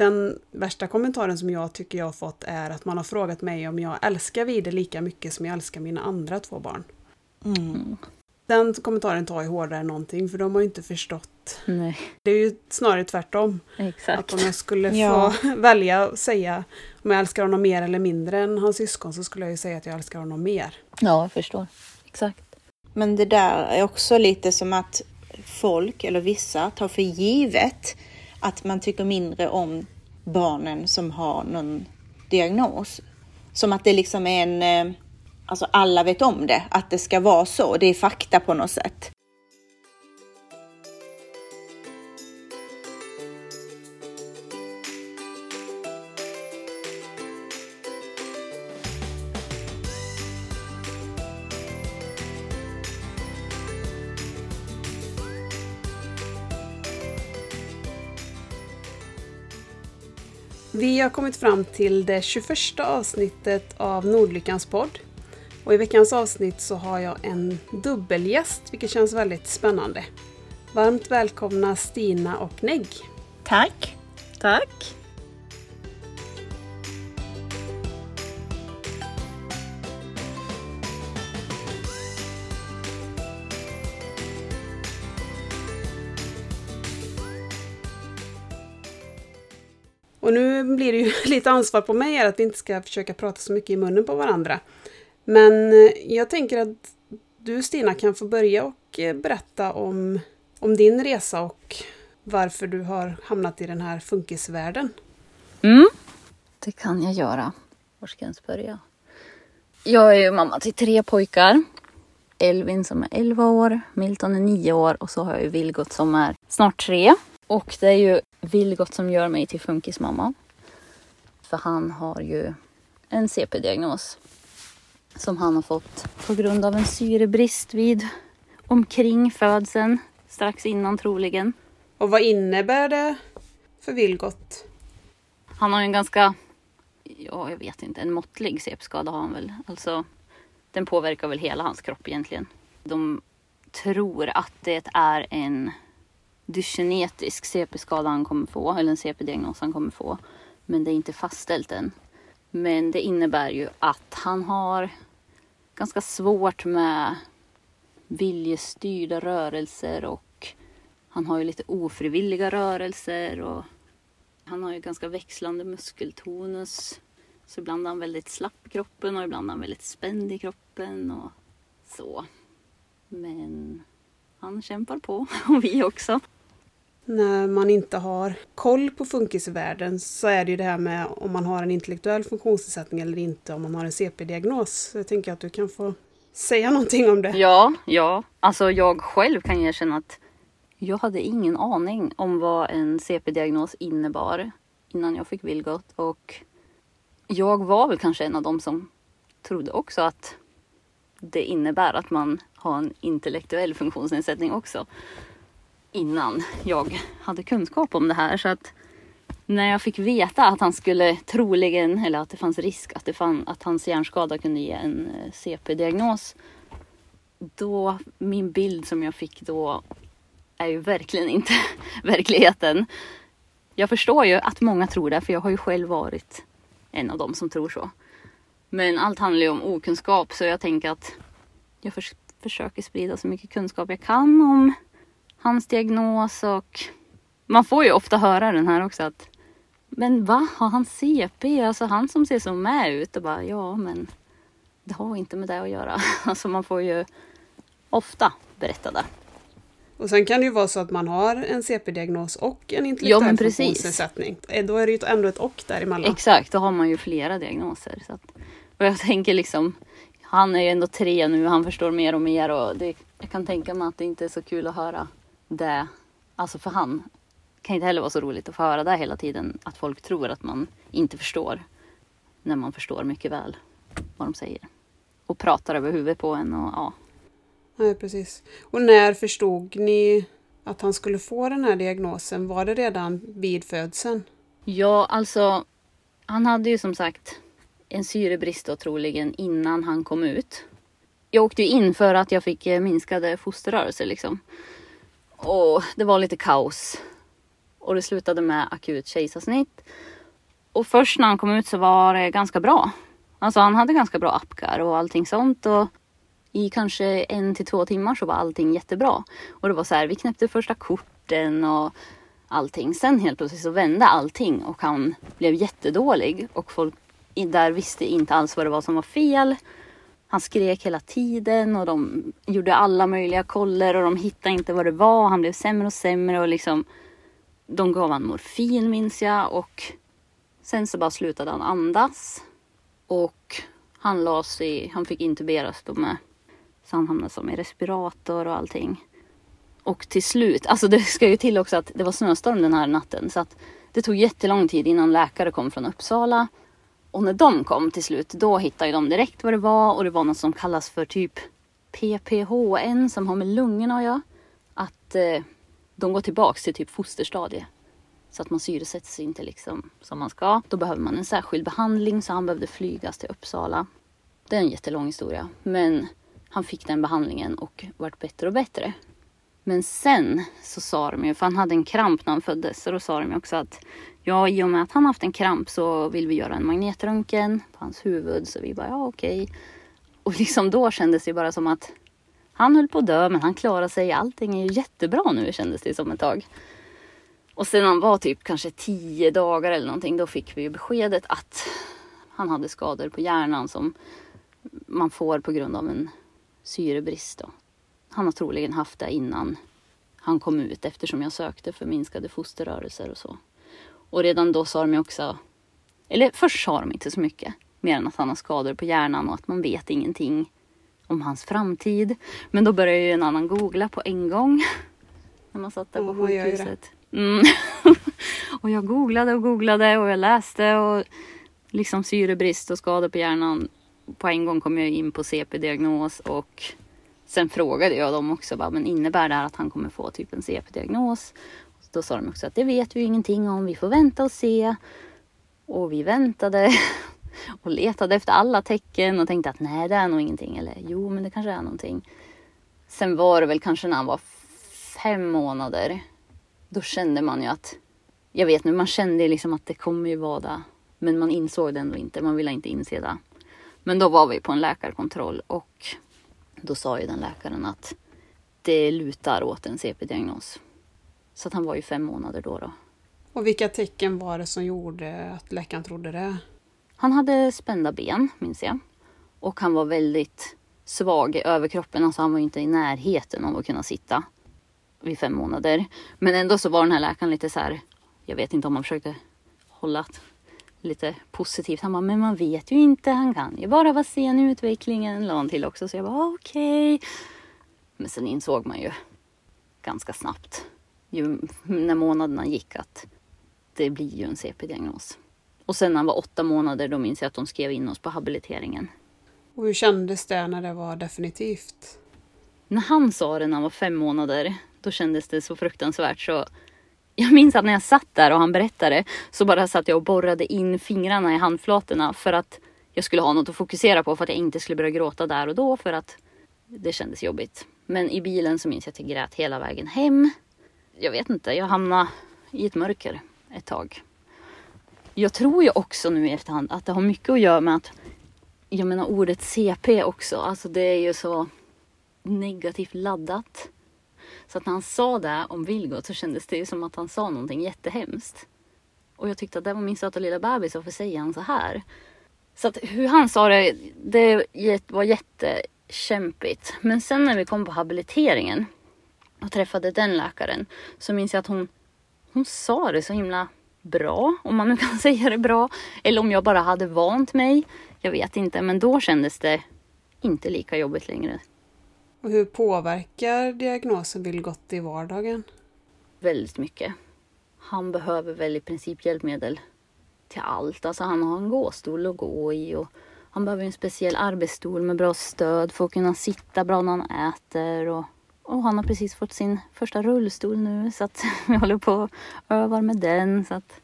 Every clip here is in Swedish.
Den värsta kommentaren som jag tycker jag har fått är att man har frågat mig om jag älskar Vide lika mycket som jag älskar mina andra två barn. Mm. Den kommentaren tar jag hårdare än någonting för de har ju inte förstått. Nej, Det är ju snarare tvärtom. Att exakt. om jag skulle Ja. få välja att säga om jag älskar honom mer eller mindre än hans syskon så skulle jag ju säga att jag älskar honom mer. Ja, jag förstår. Exakt. Men det där är också lite som att folk, eller vissa, tar för givet att man tycker mindre om barnen som har någon diagnos. Som att det liksom är en... Eh, alltså alla vet om det, att det ska vara så. Det är fakta på något sätt. Vi har kommit fram till det 21 avsnittet av Nordlyckans podd. Och i veckans avsnitt så har jag en dubbelgäst, vilket känns väldigt spännande. Varmt välkomna Stina och Negg. Tack! Tack. Och nu blir det ju lite ansvar på mig att vi inte ska försöka prata så mycket i munnen på varandra. Men eh, jag tänker att du Stina kan få börja och eh, berätta om, om din resa och varför du har hamnat i den här funkisvärlden. Mm, det kan jag göra. Var ska jag ens börja? Jag är ju mamma till tre pojkar. Elvin som är 11 år, Milton är 9 år och så har jag ju Vilgot som är snart tre. Och det är ju Vilgot som gör mig till funkismamma. För han har ju en CP-diagnos som han har fått på grund av en syrebrist vid omkring födseln, strax innan troligen. Och vad innebär det för Vilgot? Han har ju en ganska, ja jag vet inte, en måttlig CP-skada har han väl. Alltså, den påverkar väl hela hans kropp egentligen. De tror att det är en dysgenetisk CP-skada han kommer få, eller en CP-diagnos han kommer få. Men det är inte fastställt än. Men det innebär ju att han har ganska svårt med viljestyrda rörelser och han har ju lite ofrivilliga rörelser och han har ju ganska växlande muskeltonus. Så ibland är han väldigt slapp i kroppen och ibland är han väldigt spänd i kroppen och så. Men han kämpar på och vi också. När man inte har koll på funkisvärlden så är det ju det här med om man har en intellektuell funktionsnedsättning eller inte, om man har en CP-diagnos. Så jag tänker att du kan få säga någonting om det. Ja, ja. Alltså jag själv kan erkänna att jag hade ingen aning om vad en CP-diagnos innebar innan jag fick Vilgot och jag var väl kanske en av dem som trodde också att det innebär att man har en intellektuell funktionsnedsättning också innan jag hade kunskap om det här. Så att när jag fick veta att han skulle troligen, eller att det fanns risk att, det fann, att hans hjärnskada kunde ge en eh, CP-diagnos. Då, min bild som jag fick då är ju verkligen inte verkligheten. Jag förstår ju att många tror det, för jag har ju själv varit en av dem som tror så. Men allt handlar ju om okunskap, så jag tänker att jag förs- försöker sprida så mycket kunskap jag kan om hans diagnos och man får ju ofta höra den här också att men va, har han CP? Alltså han som ser så med ut och bara ja men det har inte med det att göra. Alltså man får ju ofta berätta det. Och sen kan det ju vara så att man har en CP-diagnos och en Ja, intellektuell men funktionsnedsättning. Eh, Då är det ju ändå ett och däremellan. Exakt, då har man ju flera diagnoser. Så att, och jag tänker liksom, han är ju ändå tre nu, han förstår mer och mer och det, jag kan tänka mig att det inte är så kul att höra det. Alltså för han kan inte heller vara så roligt att få höra det hela tiden, att folk tror att man inte förstår. När man förstår mycket väl vad de säger. Och pratar över huvudet på en och ja. Nej, precis. Och när förstod ni att han skulle få den här diagnosen? Var det redan vid födseln? Ja, alltså han hade ju som sagt en syrebrist då troligen innan han kom ut. Jag åkte in för att jag fick eh, minskade fosterrörelser liksom. Och det var lite kaos Och det slutade med akut kejsarsnitt. Och först när han kom ut så var det ganska bra. Alltså han hade ganska bra apgar och allting sånt. Och i kanske en till två timmar så var allting jättebra. Och det var så här, vi knäppte första korten och allting. Sen helt plötsligt så vände allting och han blev jättedålig. Och folk där visste inte alls vad det var som var fel. Han skrek hela tiden och de gjorde alla möjliga koller och de hittade inte vad det var. Han blev sämre och sämre och liksom de gav han morfin minns jag och sen så bara slutade han andas. Och han lades i, han fick intuberas då med, så han hamnade som i respirator och allting. Och till slut, alltså det ska ju till också att det var snöstorm den här natten så att det tog jättelång tid innan läkare kom från Uppsala. Och när de kom till slut, då hittade de direkt vad det var och det var något som kallas för typ PPHN som har med lungorna att göra. Att eh, de går tillbaks till typ fosterstadie. Så att man syresätts inte liksom som man ska. Då behöver man en särskild behandling så han behövde flygas till Uppsala. Det är en jättelång historia. Men han fick den behandlingen och vart bättre och bättre. Men sen så sa de ju, för han hade en kramp när han föddes, så då sa de ju också att ja, i och med att han haft en kramp så vill vi göra en magnetröntgen på hans huvud. Så vi bara, ja okej. Och liksom då kändes det bara som att han höll på att dö, men han klarade sig. Allting är ju jättebra nu kändes det som ett tag. Och sen han var typ kanske tio dagar eller någonting, då fick vi ju beskedet att han hade skador på hjärnan som man får på grund av en syrebrist. Då. Han har troligen haft det innan han kom ut eftersom jag sökte för minskade fosterrörelser och så. Och redan då sa de ju också, eller först sa de inte så mycket, mer än att han har skador på hjärnan och att man vet ingenting om hans framtid. Men då började ju en annan googla på en gång. När man satt där på sjukhuset. Mm. och jag googlade och googlade och jag läste och liksom syrebrist och skador på hjärnan. På en gång kom jag in på CP-diagnos och sen frågade jag dem också, bara, men innebär det här att han kommer få typ en CP-diagnos? Då sa de också att det vet vi ju ingenting om, vi får vänta och se. Och vi väntade och letade efter alla tecken och tänkte att nej, det är nog ingenting. Eller jo, men det kanske är någonting. Sen var det väl kanske när han var fem månader. Då kände man ju att, jag vet nu, man kände liksom att det kommer ju vara det. Men man insåg det ändå inte, man ville inte inse det. Men då var vi på en läkarkontroll och då sa ju den läkaren att det lutar åt en CP-diagnos. Så att han var ju fem månader då. då. Och vilka tecken var det som gjorde att läkaren trodde det? Han hade spända ben, minns jag. Och han var väldigt svag i överkroppen. Alltså han var inte i närheten av att kunna sitta vid fem månader. Men ändå så var den här läkaren lite så här. Jag vet inte om han försökte hålla lite positivt. Han bara, men man vet ju inte. Han kan ju bara vara sen i utvecklingen. La han till också. Så jag bara, okej. Men sen insåg man ju ganska snabbt. Ju, när månaderna gick att det blir ju en CP-diagnos. Och sen när han var åtta månader då minns jag att de skrev in oss på habiliteringen. Och hur kändes det när det var definitivt? När han sa det när han var fem månader, då kändes det så fruktansvärt så jag minns att när jag satt där och han berättade så bara satt jag och borrade in fingrarna i handflatorna för att jag skulle ha något att fokusera på för att jag inte skulle börja gråta där och då för att det kändes jobbigt. Men i bilen så minns jag att jag grät hela vägen hem. Jag vet inte, jag hamnade i ett mörker ett tag. Jag tror ju också nu i efterhand att det har mycket att göra med att jag menar ordet CP också, alltså det är ju så negativt laddat. Så att när han sa det om Vilgot så kändes det ju som att han sa någonting jättehemskt. Och jag tyckte att det var min söta lilla bebis, varför säger han så här? Så att hur han sa det, det var jättekämpigt. Men sen när vi kom på habiliteringen och träffade den läkaren så minns jag att hon, hon sa det så himla bra, om man nu kan säga det bra. Eller om jag bara hade vant mig. Jag vet inte, men då kändes det inte lika jobbigt längre. Och hur påverkar diagnosen Vilgot i vardagen? Väldigt mycket. Han behöver väl i princip hjälpmedel till allt. Alltså han har en gåstol att gå i och han behöver en speciell arbetsstol med bra stöd för att kunna sitta bra när han äter. Och, och han har precis fått sin första rullstol nu så att vi håller på och övar med den. Så att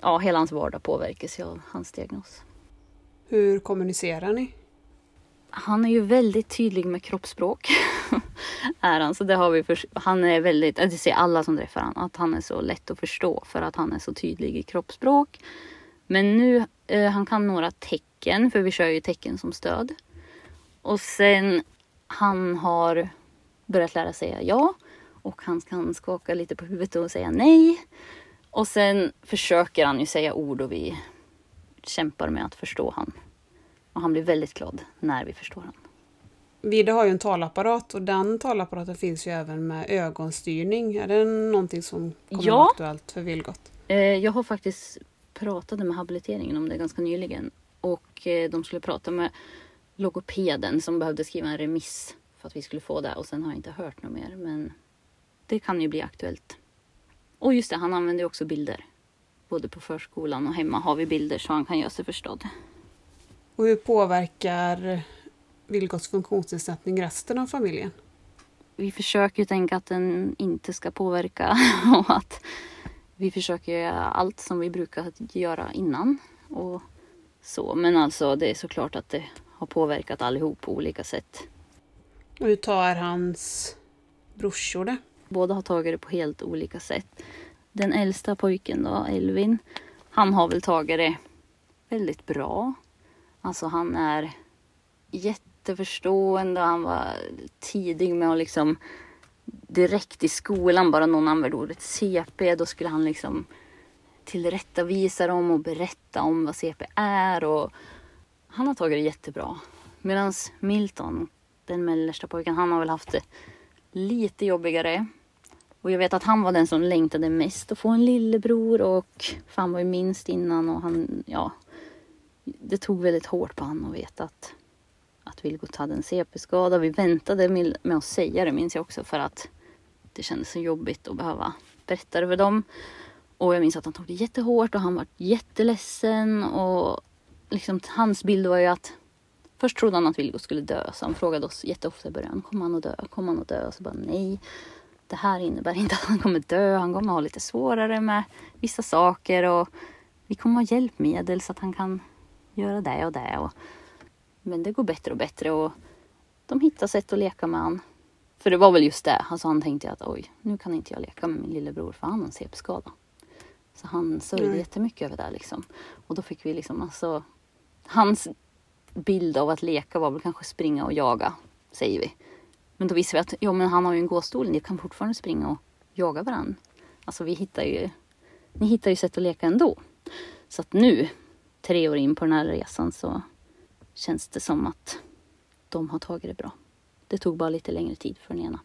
ja, hela hans vardag påverkas ju av hans diagnos. Hur kommunicerar ni? han är ju väldigt tydlig med kroppsspråk. är han. Så det har vi för, han är väldigt, det ser alla som träffar honom, att han är så lätt att förstå för att han är så tydlig i kroppsspråk. Men nu, eh, han kan några tecken, för vi kör ju tecken som stöd. Och sen, han har börjat lära säga ja. Och han kan skaka lite på huvudet och säga nej. Och sen försöker han ju säga ord och vi kämpar med att förstå han. Och han blir väldigt glad när vi förstår han. Vide har ju en talapparat och den talapparaten finns ju även med ögonstyrning. Är det någonting som kommer Ja. aktuellt för Vilgot? Eh, jag har faktiskt pratat med habiliteringen om det ganska nyligen. Och eh, de skulle prata med logopeden som behövde skriva en remiss att vi skulle få det. Och sen har jag inte hört något mer. Men det kan ju bli aktuellt. Och just det, han använder ju också bilder. Både på förskolan och hemma har vi bilder så han kan göra sig förstådd. Och hur påverkar Vilgots funktionsnedsättning resten av familjen? vi försöker ju tänka att den inte ska påverka och att vi försöker göra allt som vi brukar göra innan. Och så. Men alltså det är såklart att det har påverkat allihop på olika sätt. Och hur tar hans brorsor det? Båda har tagit det på helt olika sätt. Den äldsta pojken då, Elvin, han har väl tagit det väldigt bra. Alltså han är jätteförstående och han var tidig med att liksom direkt i skolan, bara någon använde ordet CP, då skulle han liksom tillrättavisa dem och berätta om vad CP är och han har tagit det jättebra. Medan Milton, den mellersta pojken, han har väl haft det lite jobbigare. Och jag vet att han var den som längtade mest att få en lillebror och för han var ju minst innan och han, ja. Det tog väldigt hårt på honom att veta att, att Vilgot hade en CP-skada. Vi väntade med, med att säga det minns jag också för att det kändes så jobbigt att behöva berätta det för dem. Och jag minns att han tog det jättehårt och han var jätteledsen och liksom hans bild var ju att Först trodde han att Vilgot skulle dö så han frågade oss jätteofta i början. Kommer han att dö? Kommer han att dö? Och så bara nej. Det här innebär inte att han kommer dö. Han kommer ha lite svårare med vissa saker och vi kommer ha hjälpmedel så att han kan göra det och det. Och, men det går bättre och bättre och de hittar sätt att leka med han. För det var väl just det. Alltså han tänkte att oj, nu kan inte jag leka med min lillebror för han har en CP-skada. Så han sörjde Nej. jättemycket över det liksom. Och då fick vi liksom alltså hans bild av att leka var väl kanske springa och jaga, säger vi. Men då visste vi att ja, men han har ju en gåstol, ni kan fortfarande springa och jaga varandra. Alltså vi hittar ju, ni hittar ju sätt att leka ändå. Så att nu, tre år in på den här resan, så känns det som att de har tagit det bra. Det tog bara lite längre tid för den ena.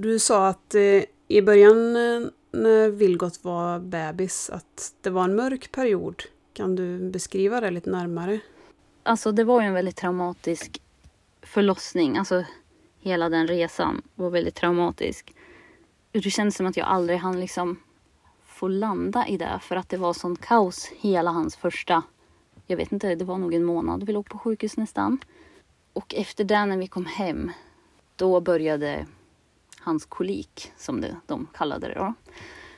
Du sa att eh, i början eh, när Vilgot var bebis att det var en mörk period. Kan du beskriva det lite närmare? Alltså det var ju en väldigt traumatisk förlossning. Alltså hela den resan var väldigt traumatisk. Det kändes som att jag aldrig hann liksom få landa i det för att det var sån kaos hela hans första, jag vet inte, det var nog en månad vi låg på sjukhus nästan. Och efter det när vi kom hem, då började hans kolik som det, de kallade det då.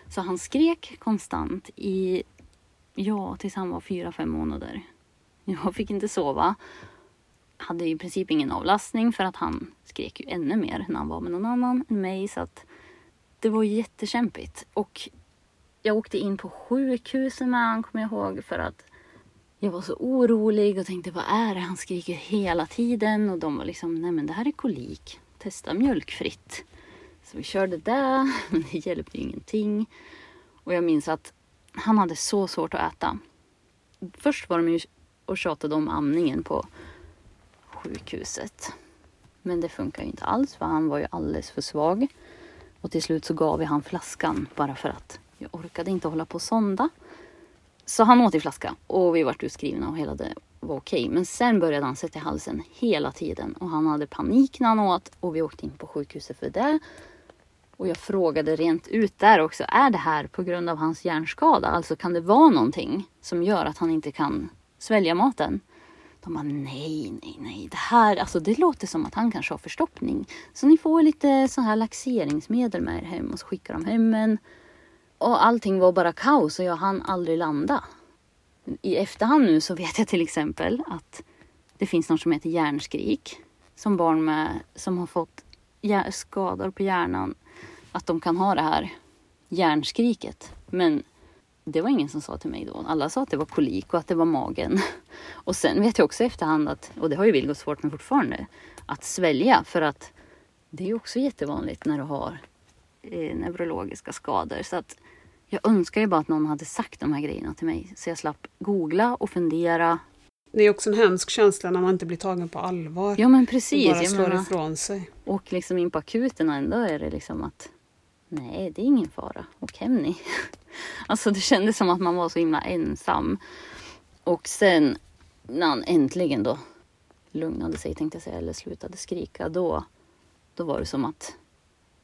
Så han skrek konstant i, ja, tills han var fyra, fem månader. Jag fick inte sova. Hade i princip ingen avlastning för att han skrek ju ännu mer när han var med någon annan än mig. Så att det var jättekämpigt. Och jag åkte in på sjukhuset med honom, kommer jag ihåg, för att jag var så orolig och tänkte vad är det? Han skriker hela tiden och de var liksom, nej men det här är kolik. Testa mjölkfritt. Så vi körde det, men det hjälpte ju ingenting. Och jag minns att han hade så svårt att äta. Först var de ju och tjatade om amningen på sjukhuset. Men det funkar ju inte alls för han var ju alldeles för svag. Och till slut så gav vi han flaskan bara för att jag orkade inte hålla på och sonda. Så han åt i flaska och vi vart utskrivna och hela det var okej. Men sen började han sätta i halsen hela tiden och han hade panik när han åt och vi åkte in på sjukhuset för det. Och jag frågade rent ut där också, är det här på grund av hans hjärnskada? Alltså kan det vara någonting som gör att han inte kan svälja maten? De bara nej, nej, nej. Det här, alltså det låter som att han kanske har förstoppning. Så ni får lite sån här laxeringsmedel med er hem och så skickar de hem en. Och allting var bara kaos och jag hann aldrig landa. I efterhand nu så vet jag till exempel att det finns något som heter hjärnskrik. Som barn med, som har fått skador på hjärnan, att de kan ha det här hjärnskriket. Men det var ingen som sa till mig då. Alla sa att det var kolik och att det var magen. Och sen vet jag också i efterhand att, och det har ju Vilgot svårt med fortfarande, att svälja för att det är också jättevanligt när du har eh, neurologiska skador. Så att jag önskar ju bara att någon hade sagt de här grejerna till mig så jag slapp googla och fundera. Det är också en hemsk känsla när man inte blir tagen på allvar. Ja men precis. Och bara slår menar, ifrån sig. Och liksom in på akuten ändå är det liksom att nej, det är ingen fara. Åk hem ni. alltså det kändes som att man var så himla ensam. Och sen när han äntligen då lugnade sig tänkte jag säga, eller slutade skrika, då, då var det som att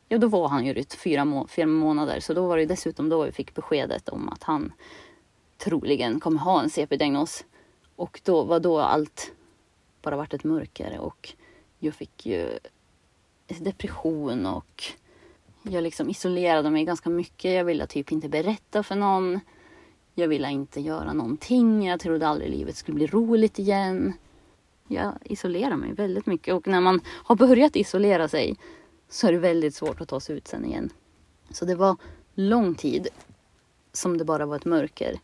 Ja, då var han ju rytt fyra, må fyra månader, så då var det dessutom då vi fick beskedet om att han troligen kommer ha en CP-diagnos. Och då var då allt bara vart ett mörker och jag fick ju depression och jag liksom isolerade mig ganska mycket. Jag ville typ inte berätta för någon. Jag ville inte göra någonting. Jag trodde aldrig livet skulle bli roligt igen. Jag isolerade mig väldigt mycket och när man har börjat isolera sig så är det väldigt svårt att ta sig ut sen igen. Så det var lång tid som det bara var ett mörker.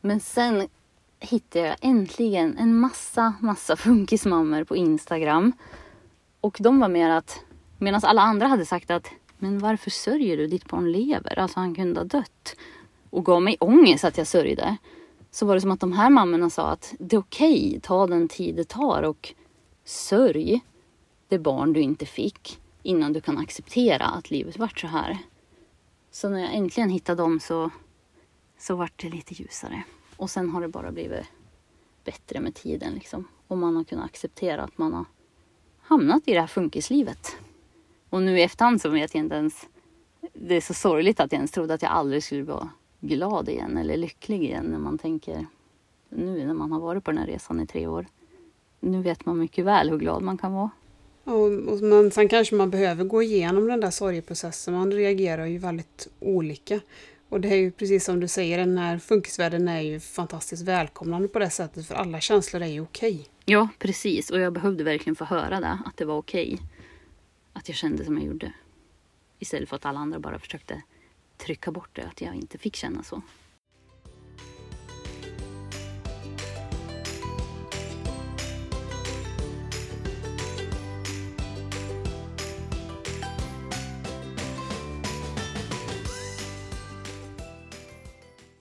Men sen hittade jag äntligen en massa, massa funkismammor på Instagram. Och de var mer att, medan alla andra hade sagt att men varför sörjer du? Ditt barn lever. Alltså han kunde ha dött. Och gav mig ångest att jag sörjde. Så var det som att de här mammorna sa att det är okej, okay, ta den tid det tar och sörj det barn du inte fick innan du kan acceptera att livet vart så här. Så när jag äntligen hittade dem så, så vart det lite ljusare. Och sen har det bara blivit bättre med tiden liksom. Och man har kunnat acceptera att man har hamnat i det här funkislivet. Och nu i efterhand så vet jag inte ens... Det är så sorgligt att jag ens trodde att jag aldrig skulle vara glad igen eller lycklig igen när man tänker nu när man har varit på den här resan i tre år. Nu vet man mycket väl hur glad man kan vara. Och, och, men sen kanske man behöver gå igenom den där sorgeprocessen. Man reagerar ju väldigt olika. Och det är ju precis som du säger, den här funkisvärlden är ju fantastiskt välkomnande på det sättet för alla känslor är ju okej. Ja, precis. Och jag behövde verkligen få höra det, att det var okej. Att jag kände som jag gjorde. Istället för att alla andra bara försökte trycka bort det, att jag inte fick känna så.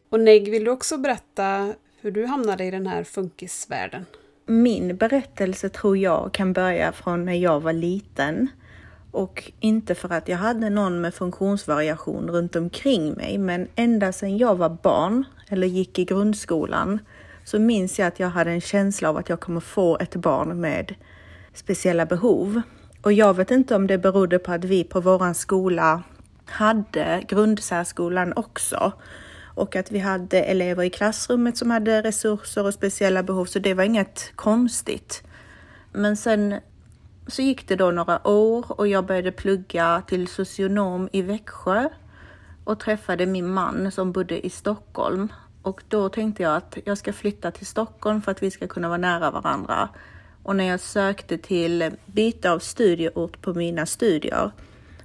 Och Neg, vill du också berätta hur du hamnade i den här funkisvärlden? Min berättelse tror jag kan börja från när jag var liten. Och inte för att jag hade någon med funktionsvariation runt omkring mig, men ända sedan jag var barn eller gick i grundskolan så minns jag att jag hade en känsla av att jag kommer få ett barn med speciella behov. Och jag vet inte om det berodde på att vi på våran skola hade grundsärskolan också och att vi hade elever i klassrummet som hade resurser och speciella behov, så det var inget konstigt. Men sen så gick det då några år och jag började plugga till socionom i Växjö och träffade min man som bodde i Stockholm. Och då tänkte jag att jag ska flytta till Stockholm för att vi ska kunna vara nära varandra. Och när jag sökte till byte av studieort på mina studier,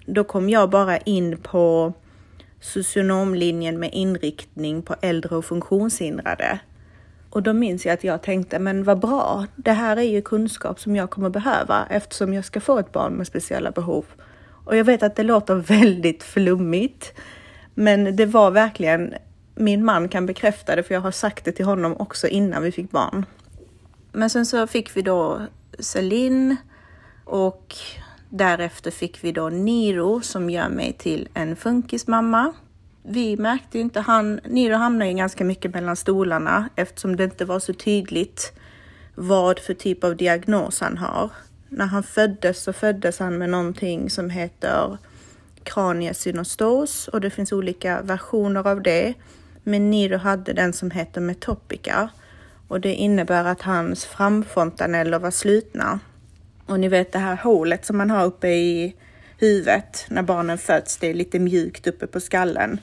då kom jag bara in på socionomlinjen med inriktning på äldre och funktionshindrade. Och då minns jag att jag tänkte, men vad bra, det här är ju kunskap som jag kommer behöva eftersom jag ska få ett barn med speciella behov. Och jag vet att det låter väldigt flummigt, men det var verkligen, min man kan bekräfta det för jag har sagt det till honom också innan vi fick barn. Men sen så fick vi då Celine och Därefter fick vi då Niro som gör mig till en funkismamma. Vi märkte inte, han, Niro hamnade ju ganska mycket mellan stolarna eftersom det inte var så tydligt vad för typ av diagnos han har. När han föddes så föddes han med någonting som heter kraniesynostos och det finns olika versioner av det. Men Niro hade den som heter metopica och det innebär att hans framfontaneller var slutna. Och ni vet det här hålet som man har uppe i huvudet när barnen föds, det är lite mjukt uppe på skallen.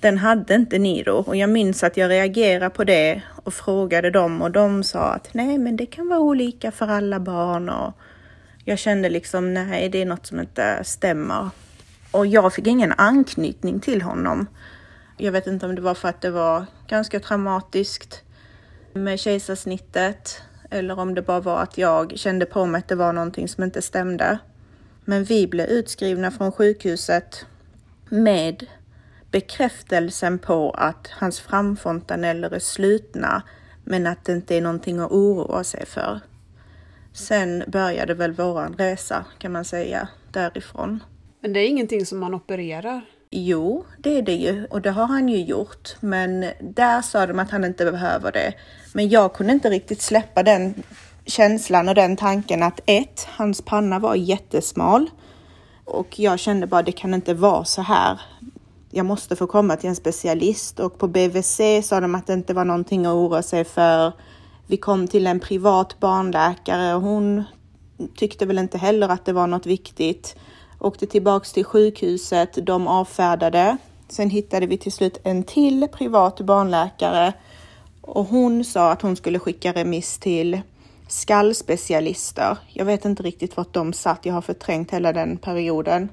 Den hade inte Niro och jag minns att jag reagerade på det och frågade dem och de sa att nej, men det kan vara olika för alla barn och jag kände liksom nej, det är något som inte stämmer. Och jag fick ingen anknytning till honom. Jag vet inte om det var för att det var ganska traumatiskt med kejsarsnittet eller om det bara var att jag kände på mig att det var någonting som inte stämde. Men vi blev utskrivna från sjukhuset med bekräftelsen på att hans framfontaneller är slutna men att det inte är någonting att oroa sig för. Sen började väl våran resa kan man säga därifrån. Men det är ingenting som man opererar? Jo, det är det ju och det har han ju gjort. Men där sa de att han inte behöver det. Men jag kunde inte riktigt släppa den känslan och den tanken att ett, hans panna var jättesmal och jag kände bara det kan inte vara så här. Jag måste få komma till en specialist och på BVC sa de att det inte var någonting att oroa sig för. Vi kom till en privat barnläkare och hon tyckte väl inte heller att det var något viktigt. Åkte tillbaks till sjukhuset, de avfärdade. Sen hittade vi till slut en till privat barnläkare och hon sa att hon skulle skicka remiss till skallspecialister. Jag vet inte riktigt vart de satt. Jag har förträngt hela den perioden.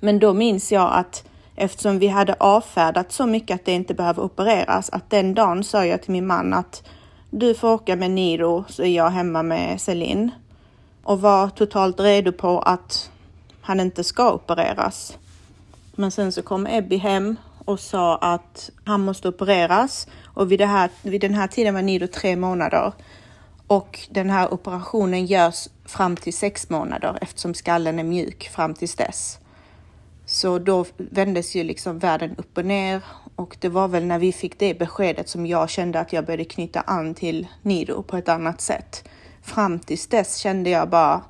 Men då minns jag att eftersom vi hade avfärdat så mycket att det inte behöver opereras, att den dagen sa jag till min man att du får åka med Niro så är jag hemma med Celine och var totalt redo på att han inte ska opereras. Men sen så kom Ebby hem och sa att han måste opereras och vid, det här, vid den här tiden var Nido tre månader och den här operationen görs fram till sex månader eftersom skallen är mjuk fram till dess. Så då vändes ju liksom världen upp och ner och det var väl när vi fick det beskedet som jag kände att jag började knyta an till Nido på ett annat sätt. Fram tills dess kände jag bara,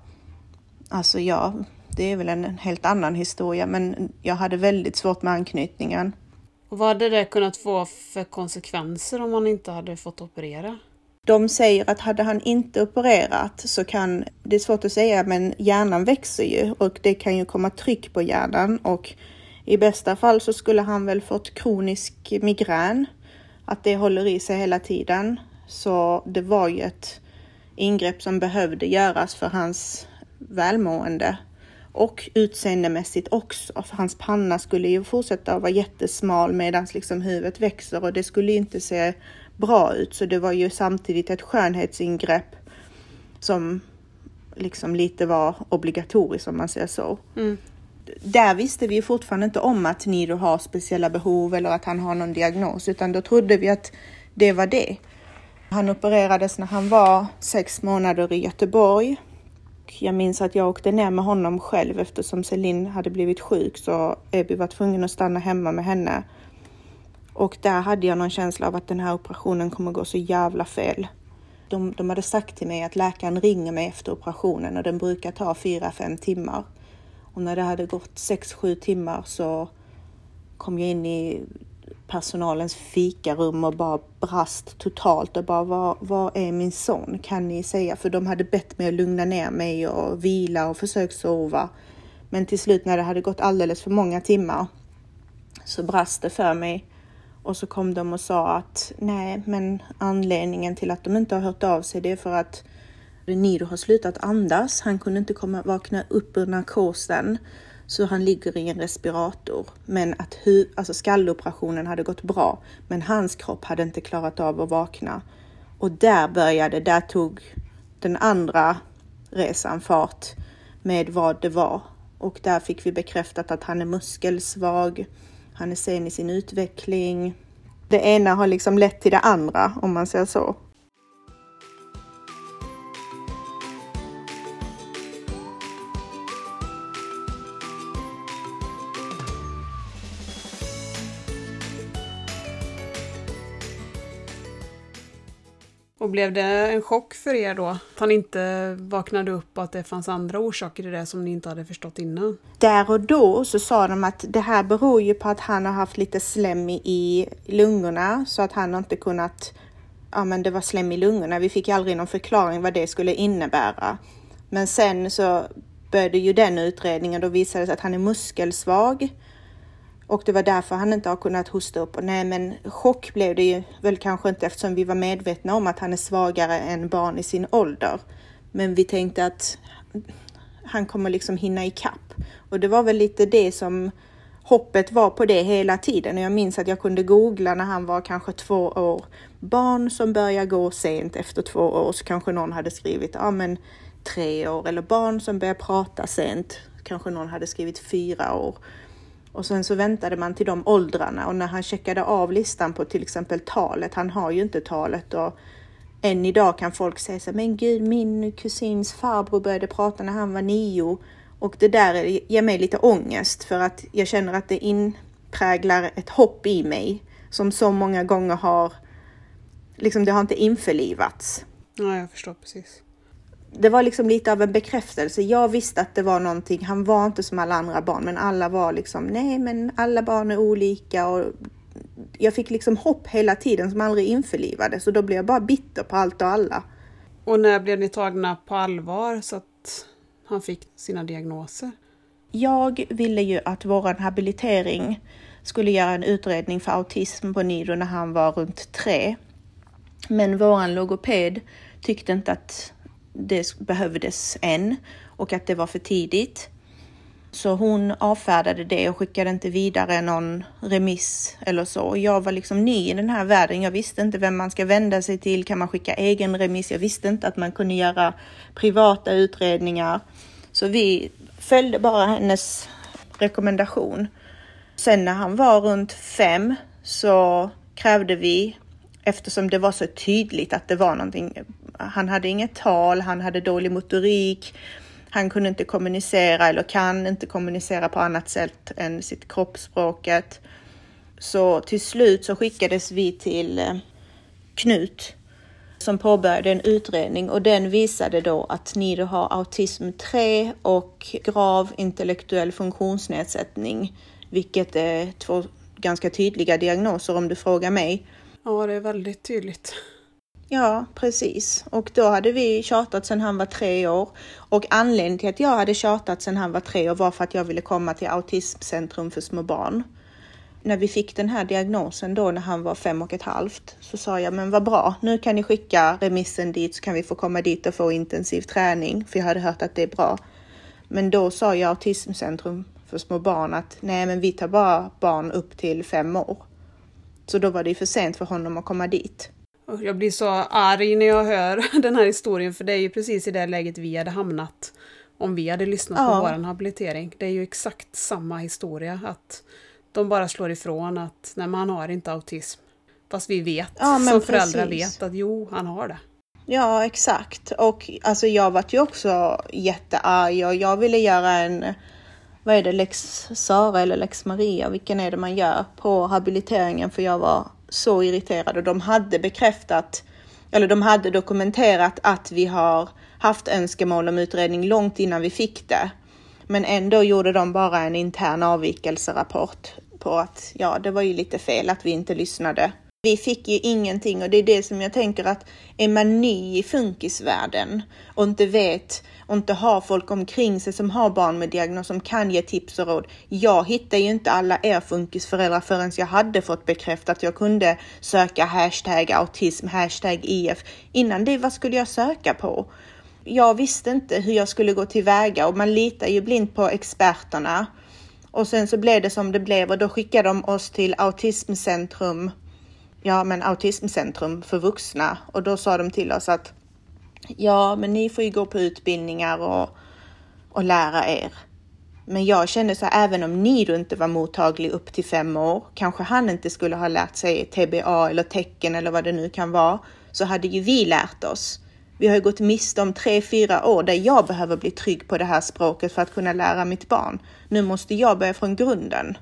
alltså ja, det är väl en helt annan historia, men jag hade väldigt svårt med anknytningen. Och vad hade det kunnat få för konsekvenser om man inte hade fått operera? De säger att hade han inte opererat så kan, det är svårt att säga, men hjärnan växer ju och det kan ju komma tryck på hjärnan och i bästa fall så skulle han väl fått kronisk migrän, att det håller i sig hela tiden. Så det var ju ett ingrepp som behövde göras för hans välmående och utseendemässigt också. För hans panna skulle ju fortsätta att vara jättesmal medan liksom huvudet växer och det skulle inte se bra ut. Så det var ju samtidigt ett skönhetsingrepp som liksom lite var obligatoriskt om man säger så. Mm. Där visste vi fortfarande inte om att Nido har speciella behov eller att han har någon diagnos, utan då trodde vi att det var det. Han opererades när han var sex månader i Göteborg jag minns att jag åkte ner med honom själv eftersom Celine hade blivit sjuk så Ebi var tvungen att stanna hemma med henne. Och där hade jag någon känsla av att den här operationen kommer gå så jävla fel. De, de hade sagt till mig att läkaren ringer mig efter operationen och den brukar ta 4-5 timmar. Och när det hade gått 6-7 timmar så kom jag in i personalens fikarum och bara brast totalt och bara var, var är min son kan ni säga? För de hade bett mig att lugna ner mig och vila och försökt sova. Men till slut när det hade gått alldeles för många timmar så brast det för mig. Och så kom de och sa att nej, men anledningen till att de inte har hört av sig det är för att Nido har slutat andas. Han kunde inte komma, vakna upp ur narkosen. Så han ligger i en respirator. Men att hu alltså skalloperationen hade gått bra. Men hans kropp hade inte klarat av att vakna. Och där började, där tog den andra resan fart med vad det var. Och där fick vi bekräftat att han är muskelsvag. Han är sen i sin utveckling. Det ena har liksom lett till det andra om man säger så. Och blev det en chock för er då? Att han inte vaknade upp och att det fanns andra orsaker till det som ni inte hade förstått innan? Där och då så sa de att det här beror ju på att han har haft lite slem i lungorna så att han har inte kunnat ja, men det var slem i lungorna. Vi fick aldrig någon förklaring vad det skulle innebära. Men sen så började ju den utredningen. Då visade det sig att han är muskelsvag. Och det var därför han inte har kunnat hosta upp. Och nej, men chock blev det ju väl kanske inte eftersom vi var medvetna om att han är svagare än barn i sin ålder. Men vi tänkte att han kommer liksom hinna ikapp. Och det var väl lite det som hoppet var på det hela tiden. Och jag minns att jag kunde googla när han var kanske två år. Barn som börjar gå sent efter två år så kanske någon hade skrivit ja men tre år eller barn som börjar prata sent. Kanske någon hade skrivit fyra år. Och sen så väntade man till de åldrarna och när han checkade av listan på till exempel talet, han har ju inte talet och än idag kan folk säga så men gud min kusins farbror började prata när han var nio och det där ger mig lite ångest för att jag känner att det inpräglar ett hopp i mig som så många gånger har, liksom det har inte införlivats. Ja, jag förstår precis. Det var liksom lite av en bekräftelse. Jag visste att det var någonting. Han var inte som alla andra barn, men alla var liksom nej, men alla barn är olika och jag fick liksom hopp hela tiden som aldrig införlivades och då blev jag bara bitter på allt och alla. Och när blev ni tagna på allvar så att han fick sina diagnoser? Jag ville ju att vår habilitering skulle göra en utredning för autism på Nido när han var runt tre. Men våran logoped tyckte inte att det behövdes än och att det var för tidigt. Så hon avfärdade det och skickade inte vidare någon remiss eller så. Jag var liksom ny i den här världen. Jag visste inte vem man ska vända sig till. Kan man skicka egen remiss? Jag visste inte att man kunde göra privata utredningar. Så vi följde bara hennes rekommendation. Sen när han var runt fem så krävde vi, eftersom det var så tydligt att det var någonting, han hade inget tal, han hade dålig motorik, han kunde inte kommunicera eller kan inte kommunicera på annat sätt än sitt kroppsspråket. Så till slut så skickades vi till eh, Knut som påbörjade en utredning och den visade då att Nido har autism 3 och grav intellektuell funktionsnedsättning, vilket är två ganska tydliga diagnoser om du frågar mig. Ja, det är väldigt tydligt. Ja, precis. Och då hade vi tjatat sedan han var tre år. Och anledningen till att jag hade tjatat sedan han var tre år var för att jag ville komma till Autismcentrum för små barn. När vi fick den här diagnosen då när han var fem och ett halvt så sa jag, men vad bra, nu kan ni skicka remissen dit så kan vi få komma dit och få intensiv träning, för jag hade hört att det är bra. Men då sa jag Autismcentrum för små barn att nej, men vi tar bara barn upp till fem år. Så då var det för sent för honom att komma dit. Jag blir så arg när jag hör den här historien för det är ju precis i det läget vi hade hamnat om vi hade lyssnat ja. på vår habilitering. Det är ju exakt samma historia att de bara slår ifrån att nej, man har inte autism. Fast vi vet, ja, som precis. föräldrar vet att jo, han har det. Ja, exakt. Och alltså jag var ju också jättearg och jag ville göra en, vad är det, lex Sara eller lex Maria, vilken är det man gör på habiliteringen för jag var så irriterade. De hade bekräftat, eller de hade dokumenterat att vi har haft önskemål om utredning långt innan vi fick det. Men ändå gjorde de bara en intern avvikelserapport på att ja, det var ju lite fel att vi inte lyssnade. Vi fick ju ingenting och det är det som jag tänker att är man ny i funkisvärlden och inte vet och inte har folk omkring sig som har barn med diagnos som kan ge tips och råd. Jag hittade ju inte alla er funkisföräldrar förrän jag hade fått bekräftat att jag kunde söka hashtag autism, hashtag IF. Innan det, vad skulle jag söka på? Jag visste inte hur jag skulle gå tillväga och man litar ju blint på experterna. Och sen så blev det som det blev och då skickade de oss till Autismcentrum. Ja, men Autismcentrum för vuxna och då sa de till oss att ja, men ni får ju gå på utbildningar och, och lära er. Men jag kände så här, även om ni då inte var mottaglig upp till fem år, kanske han inte skulle ha lärt sig TBA eller tecken eller vad det nu kan vara, så hade ju vi lärt oss. Vi har ju gått miste om tre, fyra år där jag behöver bli trygg på det här språket för att kunna lära mitt barn. Nu måste jag börja från grunden.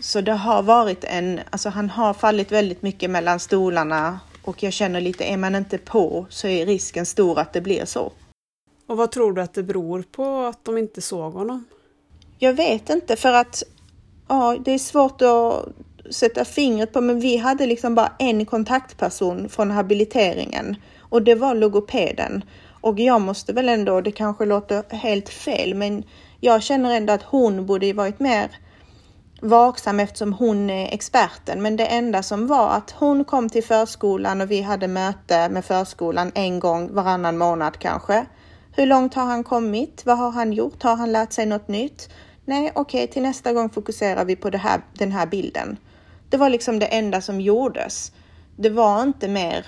Så det har varit en, alltså han har fallit väldigt mycket mellan stolarna och jag känner lite, är man inte på så är risken stor att det blir så. Och vad tror du att det beror på att de inte såg honom? Jag vet inte för att ja, det är svårt att sätta fingret på, men vi hade liksom bara en kontaktperson från habiliteringen och det var logopeden. Och jag måste väl ändå, det kanske låter helt fel, men jag känner ändå att hon borde varit mer vaksam eftersom hon är experten. Men det enda som var att hon kom till förskolan och vi hade möte med förskolan en gång varannan månad kanske. Hur långt har han kommit? Vad har han gjort? Har han lärt sig något nytt? Nej, okej, okay, till nästa gång fokuserar vi på här, den här bilden. Det var liksom det enda som gjordes. Det var inte mer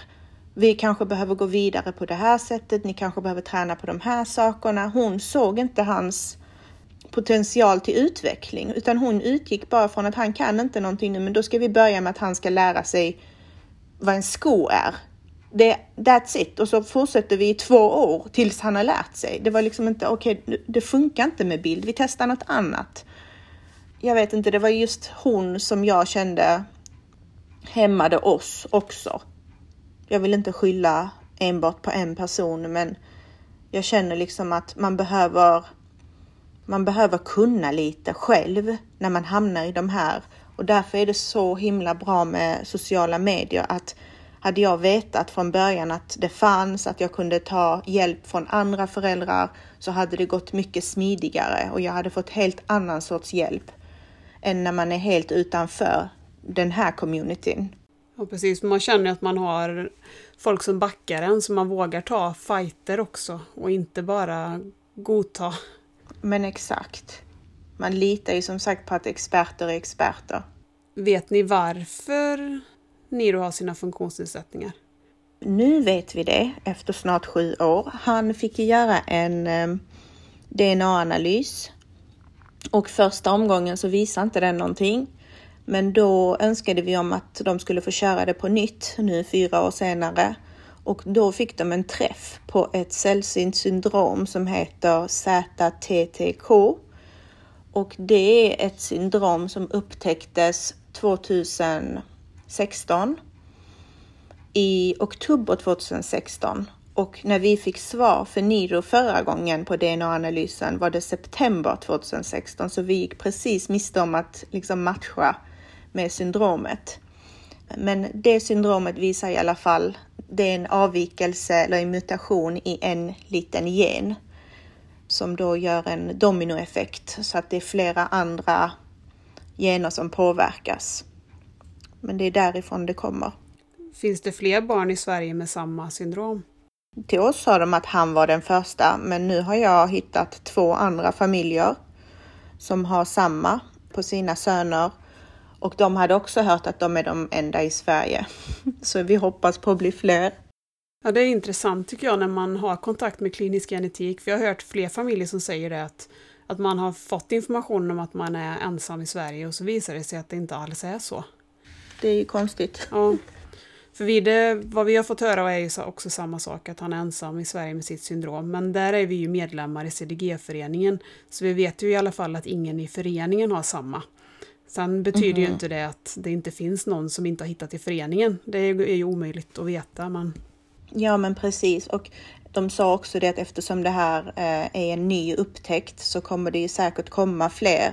vi kanske behöver gå vidare på det här sättet, ni kanske behöver träna på de här sakerna. Hon såg inte hans potential till utveckling, utan hon utgick bara från att han kan inte någonting nu, men då ska vi börja med att han ska lära sig vad en sko är. Det, that's it. Och så fortsätter vi i två år tills han har lärt sig. Det var liksom inte, okej, okay, det funkar inte med bild, vi testar något annat. Jag vet inte, det var just hon som jag kände hämmade oss också. Jag vill inte skylla enbart på en person, men jag känner liksom att man behöver man behöver kunna lite själv när man hamnar i de här och därför är det så himla bra med sociala medier att hade jag vetat från början att det fanns, att jag kunde ta hjälp från andra föräldrar så hade det gått mycket smidigare och jag hade fått helt annan sorts hjälp än när man är helt utanför den här communityn. Ja, precis. Man känner att man har folk som backar en så man vågar ta fighter också och inte bara godta men exakt. Man litar ju som sagt på att experter är experter. Vet ni varför Niro har sina funktionsnedsättningar? Nu vet vi det efter snart sju år. Han fick göra en eh, DNA-analys och första omgången så visade inte den någonting. Men då önskade vi om att de skulle få köra det på nytt nu fyra år senare och då fick de en träff på ett sällsynt syndrom som heter ZTTK. Och det är ett syndrom som upptäcktes 2016 i oktober 2016 och när vi fick svar för Niro förra gången på DNA-analysen var det september 2016 så vi gick precis miste om att liksom matcha med syndromet. Men det syndromet visar i alla fall det är en avvikelse eller en mutation i en liten gen som då gör en dominoeffekt så att det är flera andra gener som påverkas. Men det är därifrån det kommer. Finns det fler barn i Sverige med samma syndrom? Till oss sa de att han var den första, men nu har jag hittat två andra familjer som har samma på sina söner och de hade också hört att de är de enda i Sverige. Så vi hoppas på att bli fler. Ja, det är intressant tycker jag när man har kontakt med klinisk genetik. För jag har hört fler familjer som säger det att, att man har fått information om att man är ensam i Sverige och så visar det sig att det inte alls är så. Det är ju konstigt. Ja. För vi det, vad vi har fått höra är ju också samma sak, att han är ensam i Sverige med sitt syndrom. Men där är vi ju medlemmar i CDG-föreningen, så vi vet ju i alla fall att ingen i föreningen har samma. Sen betyder mm. ju mhm. inte det att det inte finns någon som inte har hittat i föreningen. Det är ju omöjligt att veta. Men... Ja men precis och de sa också det att eftersom det här eh, är en ny upptäckt så kommer det ju säkert komma fler.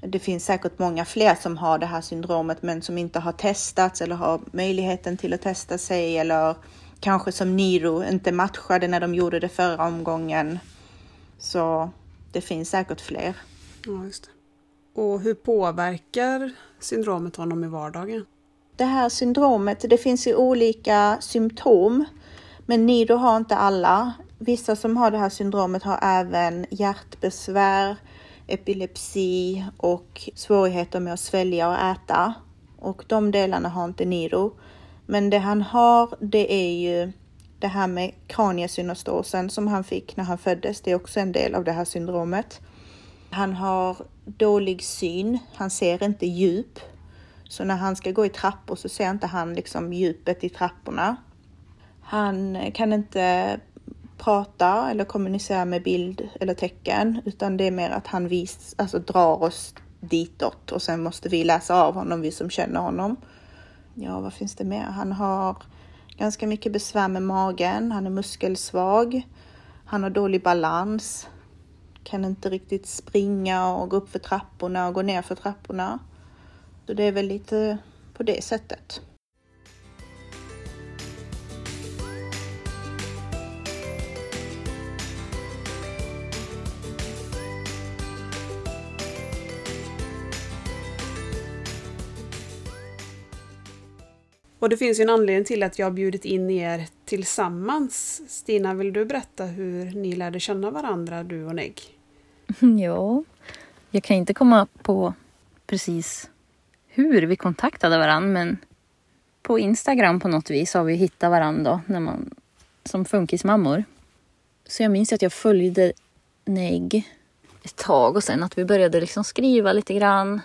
Det finns säkert många fler som har det här syndromet men som inte har testats eller har möjligheten till att testa sig eller kanske som Niro inte matchade när de gjorde det förra omgången. Så det finns säkert fler. Ja, just det. Och hur påverkar syndromet honom i vardagen? Det här syndromet, det finns ju olika symptom, men Nido har inte alla. Vissa som har det här syndromet har även hjärtbesvär, epilepsi och svårigheter med att svälja och äta. Och de delarna har inte Nido. Men det han har, det är ju det här med kraniesynostosen som han fick när han föddes. Det är också en del av det här syndromet. Han har dålig syn, han ser inte djup. Så när han ska gå i trappor så ser inte han liksom djupet i trapporna. Han kan inte prata eller kommunicera med bild eller tecken utan det är mer att han vis, alltså drar oss ditåt och sen måste vi läsa av honom, vi som känner honom. Ja, vad finns det mer? Han har ganska mycket besvär med magen, han är muskelsvag, han har dålig balans, kan inte riktigt springa och gå upp för trapporna och gå ner för trapporna. Så det är väl lite på det sättet. Och det finns ju en anledning till att jag har bjudit in er tillsammans. Stina, vill du berätta hur ni lärde känna varandra, du och Neg? Ja, jag kan inte komma på precis hur vi kontaktade varandra, men på Instagram på något vis har vi hittat varandra när man, som funkismammor. Så jag minns att jag följde Neg ett tag och sen att vi började liksom skriva lite grann.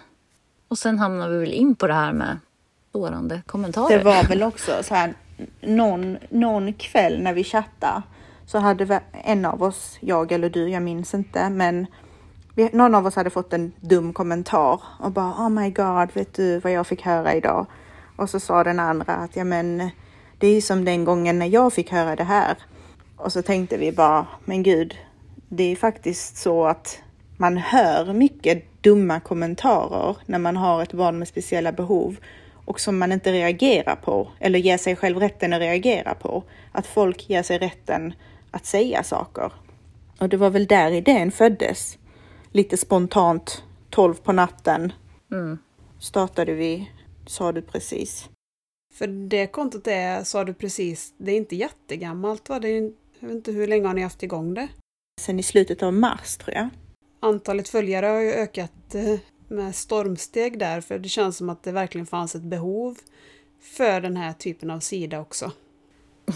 Och sen hamnade vi väl in på det här med sårande kommentarer. Det var väl också så här någon, någon kväll när vi chattade så hade en av oss, jag eller du, jag minns inte, men vi, någon av oss hade fått en dum kommentar och bara oh my god, vet du vad jag fick höra idag? Och så sa den andra att ja men det är som den gången när jag fick höra det här. Och så tänkte vi bara, men gud, det är faktiskt så att man hör mycket dumma kommentarer när man har ett barn med speciella behov och som man inte reagerar på eller ger sig själv rätten att reagera på. Att folk ger sig rätten att säga saker. Och det var väl där idén föddes. Lite spontant, 12 på natten, Mm. startade vi, sa du precis. För det kontot är, sa du precis, det är inte jättegammalt va? Det är, jag vet inte hur länge har ni haft igång det? Sen i slutet av mars tror jag. Antalet följare har ju ökat eh, med stormsteg där, för det känns som att det verkligen fanns ett behov för den här typen av sida också.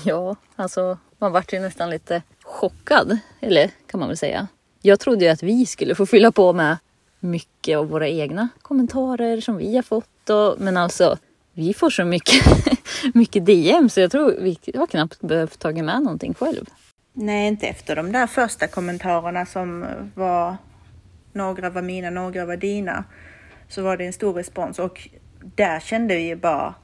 Ja, alltså man vart ju nästan lite chockad, eller kan man väl säga. Jag trodde ju att vi skulle få fylla på med mycket av våra egna kommentarer som vi har fått. Och, men alltså, vi får så mycket, mycket DM så jag tror vi har knappt behövt tagit med någonting själv. Nej, inte efter de där första kommentarerna som var några var mina, några var dina. Så var det en stor respons och där kände vi ju bara,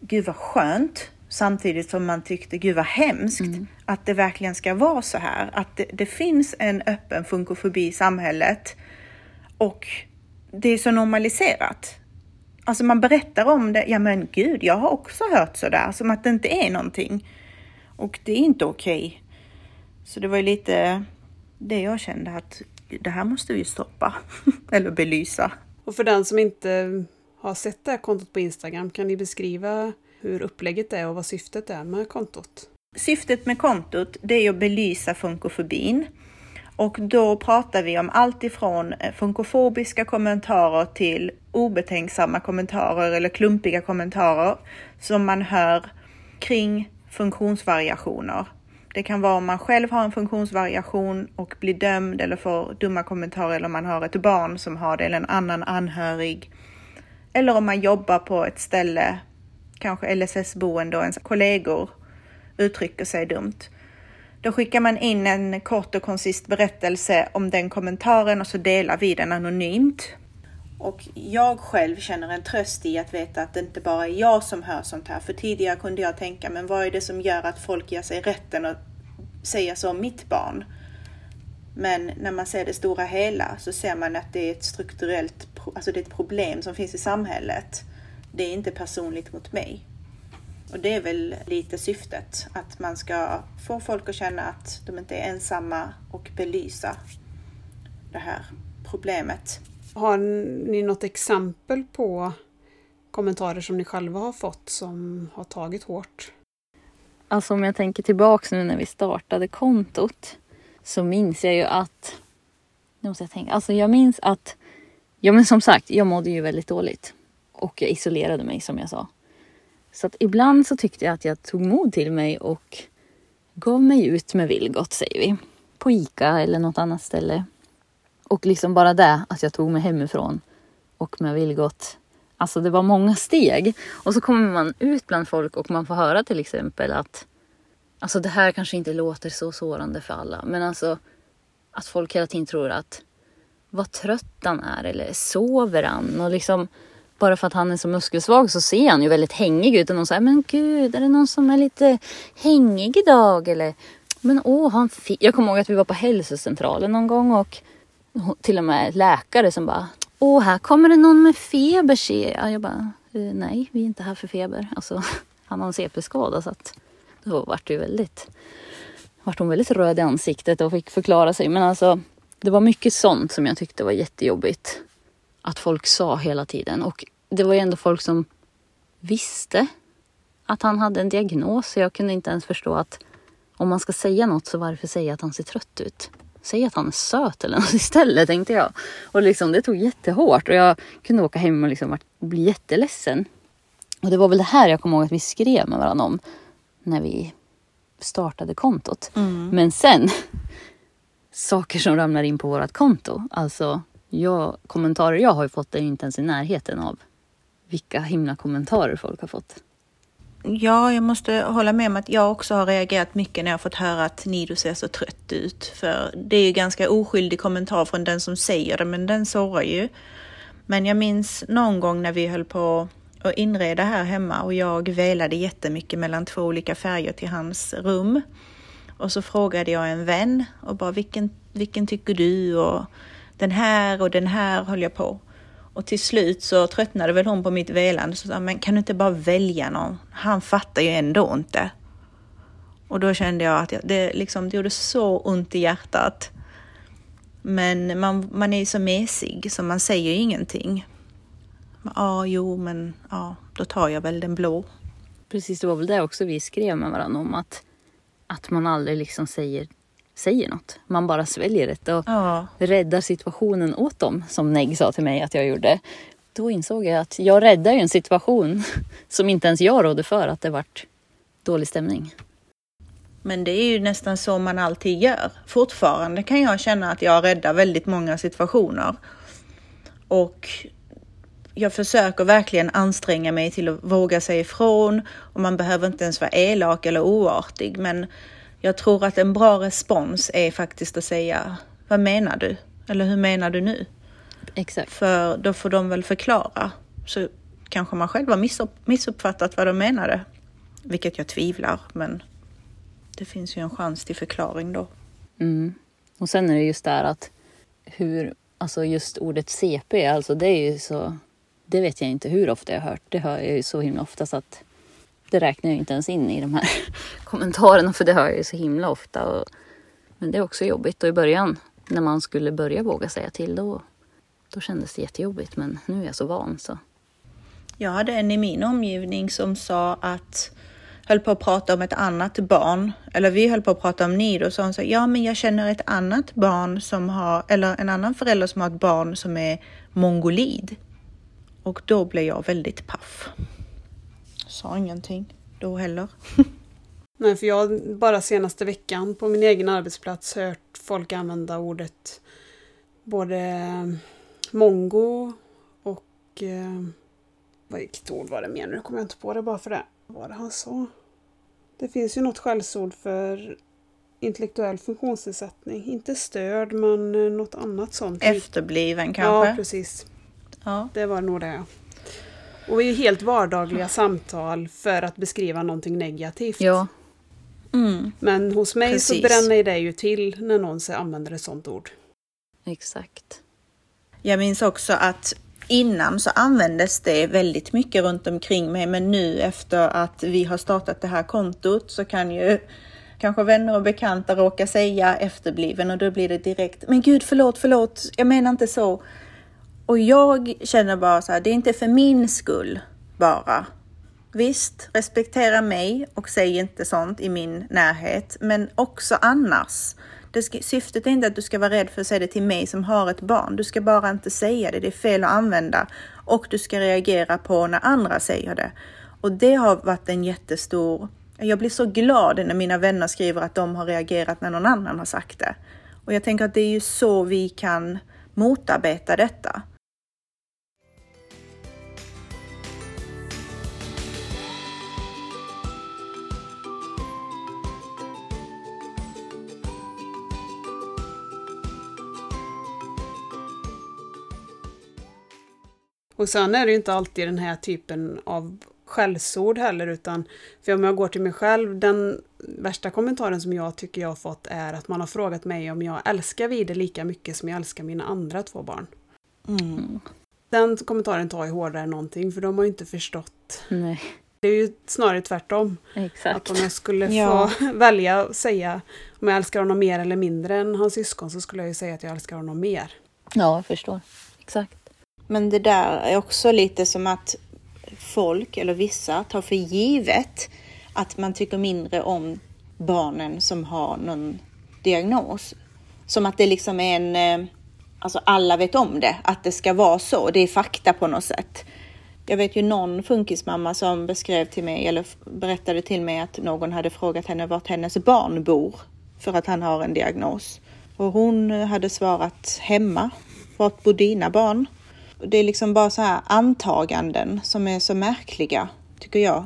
gud vad skönt. Samtidigt som man tyckte, gud vad hemskt att det verkligen ska vara så här. Att det, det finns en öppen funkofobi i samhället och det är så normaliserat. Alltså man berättar om det, ja men gud, jag har också hört sådär, som att det inte är någonting. Och det är inte okej. Så det var ju lite det jag kände att det här måste vi stoppa eller belysa. Och för den som inte har sett det här kontot på Instagram, kan ni beskriva hur upplägget är och vad syftet är med kontot? Syftet med kontot det är att belysa funkofobin. Och då pratar vi om allt ifrån eh, funkofobiska kommentarer till obetänksamma kommentarer eller klumpiga kommentarer som man hör kring funktionsvariationer. Det kan vara om man själv har en funktionsvariation och blir dömd eller får dumma kommentarer eller om man har ett barn som har det eller en annan anhörig. Eller om man jobbar på ett ställe, kanske LSS-boende och ens kollegor uttrycker sig dumt. Då skickar man in en kort och koncist berättelse om den kommentaren och så delar vi den anonymt. Och jag själv känner en tröst i att veta att det inte bara är jag som hör sånt här. För tidigare kunde jag tänka, men vad är det som gör att folk ger sig rätten att säga så om mitt barn? Men när man ser det stora hela så ser man att det är ett strukturellt, alltså det är ett problem som finns i samhället. Det är inte personligt mot mig. Och det är väl lite syftet, att man ska få folk att känna att de inte är ensamma och belysa det här problemet. Har ni något exempel på kommentarer som ni själva har fått som har tagit hårt? Alltså om jag tänker tillbaks nu när vi startade kontot så minns jag ju att... Nu måste jag tänka. Alltså jag minns att... Ja men som sagt, jag mådde ju väldigt dåligt. Och jag isolerade mig som jag sa. Så att ibland så tyckte jag att jag tog mod till mig och gav mig ut med Vilgot, säger vi. På Ica eller något annat ställe. Och liksom bara det, att jag tog mig hemifrån och med Vilgot. Alltså det var många steg. Och så kommer man ut bland folk och man får höra till exempel att Alltså det här kanske inte låter så sårande för alla, men alltså att folk hela tiden tror att vad trött han är eller sover han? Och liksom bara för att han är så muskelsvag så ser han ju väldigt hängig ut. Och någon säger, men gud, är det någon som är lite hängig idag? Eller, men åh, han fi-. Jag kommer ihåg att vi var på hälsocentralen någon gång och till och med läkare som bara, Åh, här kommer det någon med feber ser jag. Jag bara, eh, nej, vi är inte här för feber. Alltså, han har en CP-skada så att då vart det ju väldigt, vart hon väldigt röd i ansiktet och fick förklara sig. Men alltså, det var mycket sånt som jag tyckte var jättejobbigt. Att folk sa hela tiden. Och det var ju ändå folk som visste att han hade en diagnos. Så jag kunde inte ens förstå att om man ska säga något så varför säga att han ser trött ut? Säg att han är söt eller något istället tänkte jag. Och liksom det tog jättehårt och jag kunde åka hem och liksom bli jätteledsen. Och det var väl det här jag kommer ihåg att vi skrev med varandra om när vi startade kontot. Mm. Men sen, saker som ramlar in på vårt konto. Alltså, jag, kommentarer jag har ju fått är inte ens i närheten av vilka himla kommentarer folk har fått. Ja, jag måste hålla med om att jag också har reagerat mycket när jag fått höra att Nido ser så trött ut. För det är ju ganska oskyldig kommentar från den som säger det, men den sårar ju. Men jag minns någon gång när vi höll på att inreda här hemma och jag velade jättemycket mellan två olika färger till hans rum. Och så frågade jag en vän och bara vilken, vilken tycker du? Och den här och den här höll jag på. Och till slut så tröttnade väl hon på mitt velande. Så sa men kan du inte bara välja någon? Han fattar ju ändå inte. Och då kände jag att det, liksom, det gjorde så ont i hjärtat. Men man, man är ju så mesig så man säger ju ingenting. Ja, ah, jo, men ja, då tar jag väl den blå. Precis, det var väl det också vi skrev med varandra om att, att man aldrig liksom säger, säger något. Man bara sväljer det och Ja. räddar situationen åt dem, som Neg sa till mig att jag gjorde. Då insåg jag att jag räddar ju en situation som inte ens jag rådde för, att det vart dålig stämning. Men det är ju nästan så man alltid gör. Fortfarande kan jag känna att jag räddar väldigt många situationer. Och jag försöker verkligen anstränga mig till att våga säga ifrån. Och man behöver inte ens vara elak eller oartig. Men jag tror att en bra respons är faktiskt att säga Vad menar du? Eller hur menar du nu? Exakt. För då får de väl förklara. Så kanske man själv har missupp- missuppfattat vad de menade. Vilket jag tvivlar, men det finns ju en chans till förklaring då. Mm. Och sen är det just där att hur, alltså just ordet CP, alltså det är ju så, det vet jag inte hur ofta jag har hört. Det hör jag ju så himla ofta så att det räknar jag inte ens in i de här kommentarerna för det hör jag ju så himla ofta. Och, men det är också jobbigt och i början när man skulle börja våga säga till då, då kändes det jättejobbigt men nu är jag så van så. Jag hade en i min omgivning som sa att höll på att prata om ett annat barn, eller vi höll på att prata om Nido, så hon sa ja men jag känner ett annat barn som har, eller en annan förälder som har ett barn som är mongolid. Och då blev jag väldigt paff. Sa ingenting då heller. Nej, för jag har bara senaste veckan på min egen arbetsplats hört folk använda ordet både mongo och... Eh, vilket ord var det mer nu? kommer jag inte på det bara för det. Vad var det han sa? Det finns ju något skällsord för intellektuell funktionsnedsättning. Inte störd, men eh, något annat sånt. Efterbliven Ja, kanske? precis. Ja. Det var nog det. Och är ju helt vardagliga samtal för att beskriva någonting negativt. Ja, Mm. Men hos mig Precis. så bränner det ju till när någon använder ett sånt ord. exakt. Jag minns också att innan så användes det väldigt mycket runt omkring mig, men nu efter att vi har startat det här kontot så kan ju kanske vänner och bekanta råka säga efterbliven och då blir det direkt, men gud förlåt, förlåt, jag menar inte så. Och jag känner bara så här, det är inte för min skull bara. Visst, respektera mig och säg inte sånt i min närhet, men också annars. Det ska, syftet är inte att du ska vara rädd för att säga det till mig som har ett barn. Du ska bara inte säga det, det är fel att använda. Och du ska reagera på när andra säger det. Och det har varit en jättestor... Jag blir så glad när mina vänner skriver att de har reagerat när någon annan har sagt det. Och jag tänker att det är ju så vi kan motarbeta detta. Och sen är det ju inte alltid den här typen av skällsord heller, utan för om jag går till mig själv, den värsta kommentaren som jag tycker jag har fått är att man har frågat mig om jag älskar Vide lika mycket som jag älskar mina andra två barn. Mm. Den kommentaren tar ju hårdare än någonting för de har ju inte förstått. Nej, Det är ju snarare tvärtom. Att exakt. om jag skulle Ja. få välja att säga om jag älskar honom mer eller mindre än hans syskon så skulle jag ju säga att jag älskar honom mer. Ja, jag förstår. Exakt. Men det där är också lite som att folk, eller vissa, tar för givet att man tycker mindre om barnen som har någon diagnos. Som att det liksom är en... Eh, alltså alla vet om det, att det ska vara så. Det är fakta på något sätt. Jag vet ju någon funkismamma som beskrev till mig, eller berättade till mig att någon hade frågat henne vart hennes barn bor för att han har en diagnos. Och hon hade svarat hemma. Vart bor dina barn? Det är liksom bara så här antaganden som är så märkliga, tycker jag.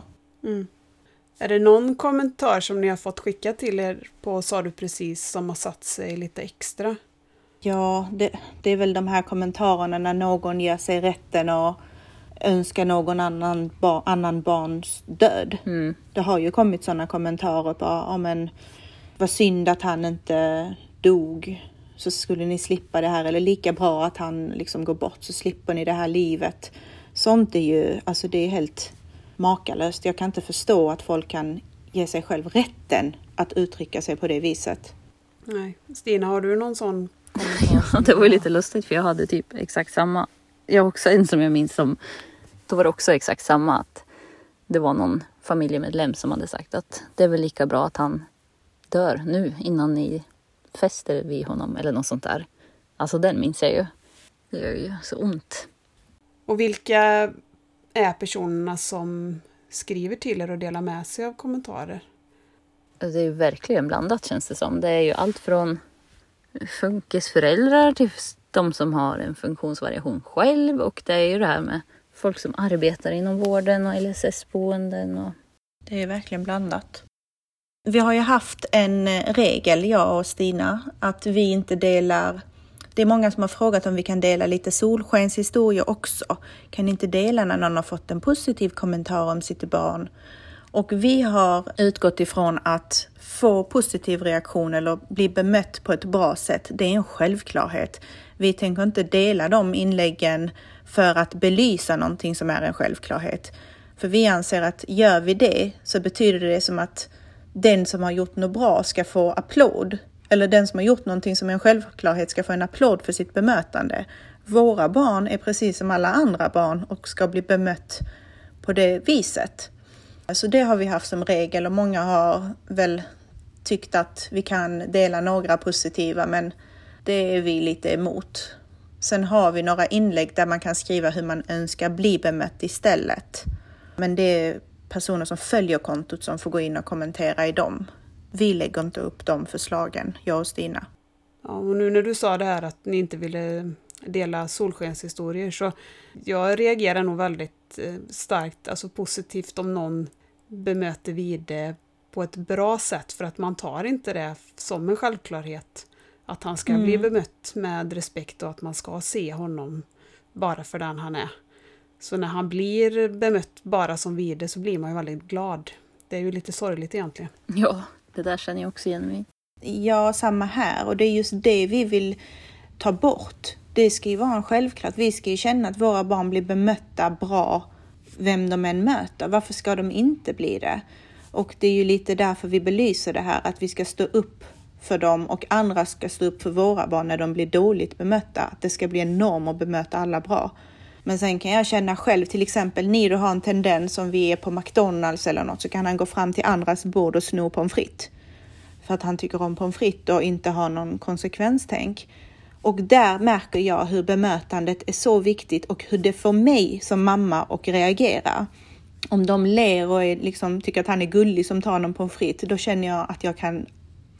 Är det någon kommentar som ni har fått skicka till er på Sa du precis som har satt sig lite extra? Ja, det, det är väl de här kommentarerna när någon ger sig rätten att önska någon annan, ba, annan barns död. Mm. Det har ju kommit sådana kommentarer på, ja men vad synd att han inte dog så skulle ni slippa det här eller lika bra att han liksom går bort så slipper ni det här livet. Sånt är ju, alltså det är helt makalöst. Jag kan inte förstå att folk kan ge sig själv rätten att uttrycka sig på det viset. Nej. Stina, har du någon sån kommentar? Ja, det var ju lite lustigt för jag hade typ exakt samma. Jag har också en som jag minns som, då var det också exakt samma. Att det var någon familjemedlem som hade sagt att det är väl lika bra att han dör nu innan ni fäster vid honom eller något sånt där. Alltså den minns jag ju. Det gör ju så ont. Och vilka är personerna som skriver till er och delar med sig av kommentarer? Alltså, Det är ju verkligen blandat känns det som. Det är ju allt från funkisföräldrar till de som har en funktionsvariation själv och det är ju det här med folk som arbetar inom vården och LSS-boenden och Det är verkligen blandat. Vi har ju haft en eh, regel, jag och Stina, att vi inte delar det är många som har frågat om vi kan dela lite solskenshistorier också. Kan inte dela när någon har fått en positiv kommentar om sitt barn? Och vi har utgått ifrån att få positiv reaktion eller bli bemött på ett bra sätt, det är en självklarhet. Vi tänker inte dela de inläggen för att belysa någonting som är en självklarhet. För vi anser att gör vi det så betyder det som att den som har gjort något bra ska få applåd. Eller den som har gjort någonting som är en självklarhet ska få en applåd för sitt bemötande. Våra barn är precis som alla andra barn och ska bli bemött på det viset. Så det har vi haft som regel och många har väl tyckt att vi kan dela några positiva men det är vi lite emot. Sen har vi några inlägg där man kan skriva hur man önskar bli bemött istället. Men det personer som följer kontot som får gå in och kommentera i dem. Vi lägger inte upp de förslagen, jag och Stina. Ja, och nu när du sa det här att ni inte ville dela solskenshistorier så jag reagerar nog väldigt eh, starkt, alltså positivt om någon bemöter vid det på ett bra sätt för att man tar inte det som en självklarhet att han ska bli bemött med respekt och att man ska se honom bara för den han är. Så när han blir bemött bara som vide så blir man ju väldigt glad. Det är ju lite sorgligt egentligen. ja, det där känner jag också igen mig. Ja, samma här. Och det är just det vi vill ta bort. Det ska ju vara en självklart. Vi ska ju känna att våra barn blir bemötta bra, vem de än möter. Varför ska de inte bli det? Och det är ju lite därför vi belyser det här, att vi ska stå upp för dem och andra ska stå upp för våra barn när de blir dåligt bemötta. Att det ska bli en norm att bemöta alla bra. Men sen kan jag känna själv, till exempel Nido har en tendens om vi är på McDonalds eller något så kan han gå fram till andras bord och sno pommes frites för att han tycker om pommes frites och inte har någon konsekvenstänk. Och där märker jag hur bemötandet är så viktigt och hur det får mig som mamma att reagera. Om de ler och är, liksom, tycker att han är gullig som tar någon pommes frites, då känner jag att jag kan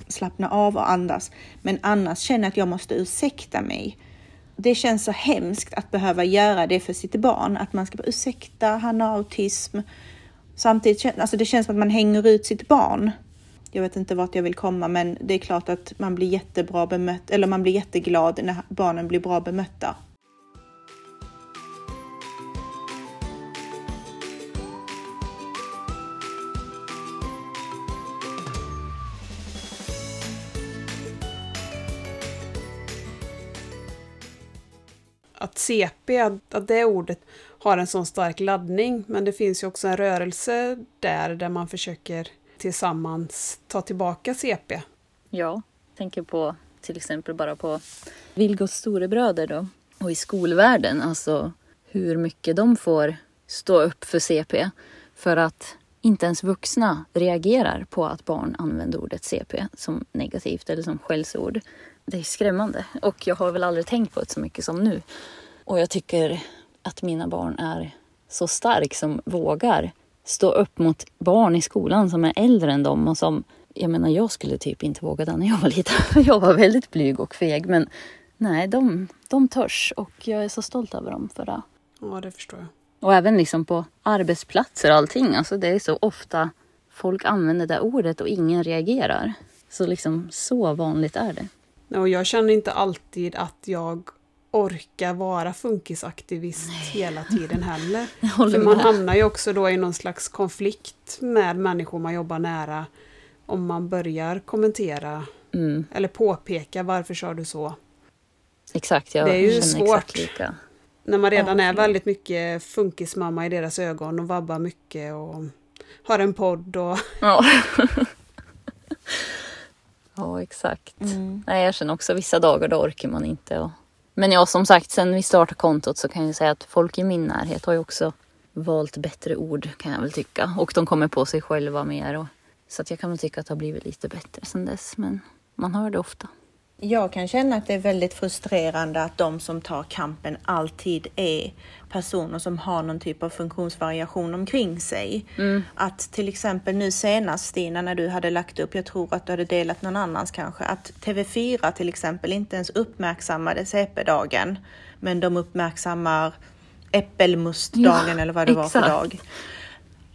slappna av och andas. Men annars känner jag att jag måste ursäkta mig. Det känns så hemskt att behöva göra det för sitt barn, att man ska bara ursäkta, han har autism. Samtidigt känns alltså det känns som att man hänger ut sitt barn. Jag vet inte vart jag vill komma, men det är klart att man blir jättebra bemött, eller man blir jätteglad när barnen blir bra bemötta. Att CP, att, det ordet har en sån stark laddning. Men det finns ju också en rörelse där, där man försöker tillsammans ta tillbaka CP. Ja, tänker på till exempel bara på Vilgots storebröder då. Och i skolvärlden, alltså hur mycket de får stå upp för CP. För att inte ens vuxna reagerar på att barn använder ordet CP som negativt eller som skällsord. Det är skrämmande och jag har väl aldrig tänkt på det så mycket som nu. Och jag tycker att mina barn är så stark som vågar stå upp mot barn i skolan som är äldre än dem och som jag menar, jag skulle typ inte våga det när jag var liten. Jag var väldigt blyg och feg, men nej, de, de törs och jag är så stolt över dem för det. Ja, det förstår jag. Och även liksom på arbetsplatser och allting. Alltså det är så ofta folk använder det ordet och ingen reagerar. Så liksom så vanligt är det. Och jag känner inte alltid att jag orkar vara funkisaktivist hela tiden heller. För man hamnar ju också då i någon slags konflikt med människor man jobbar nära om man börjar kommentera mm. eller påpeka varför sa du så. Exakt, jag det är ju svårt. När man redan är väldigt mycket funkismamma i deras ögon och vabbar mycket och har en podd och... Ja, ja exakt. Mm. Nej, jag känner också vissa dagar då orkar man inte. Och... Men ja, som sagt, sen vi startade kontot så kan jag säga att folk i min närhet har ju också valt bättre ord kan jag väl tycka. Och de kommer på sig själva mer. Och... Så att jag kan väl tycka att det har blivit lite bättre sen dess. Men man hör det ofta. Jag kan känna att det är väldigt frustrerande att de som tar kampen alltid är personer som har någon typ av funktionsvariation omkring sig. Att till exempel nu senast Stina, när du hade lagt upp, jag tror att du hade delat någon annans kanske, att TV4 till exempel inte ens uppmärksammade CP-dagen, men de uppmärksammar äppelmustdagen Ja, eller vad det var för exakt. dag.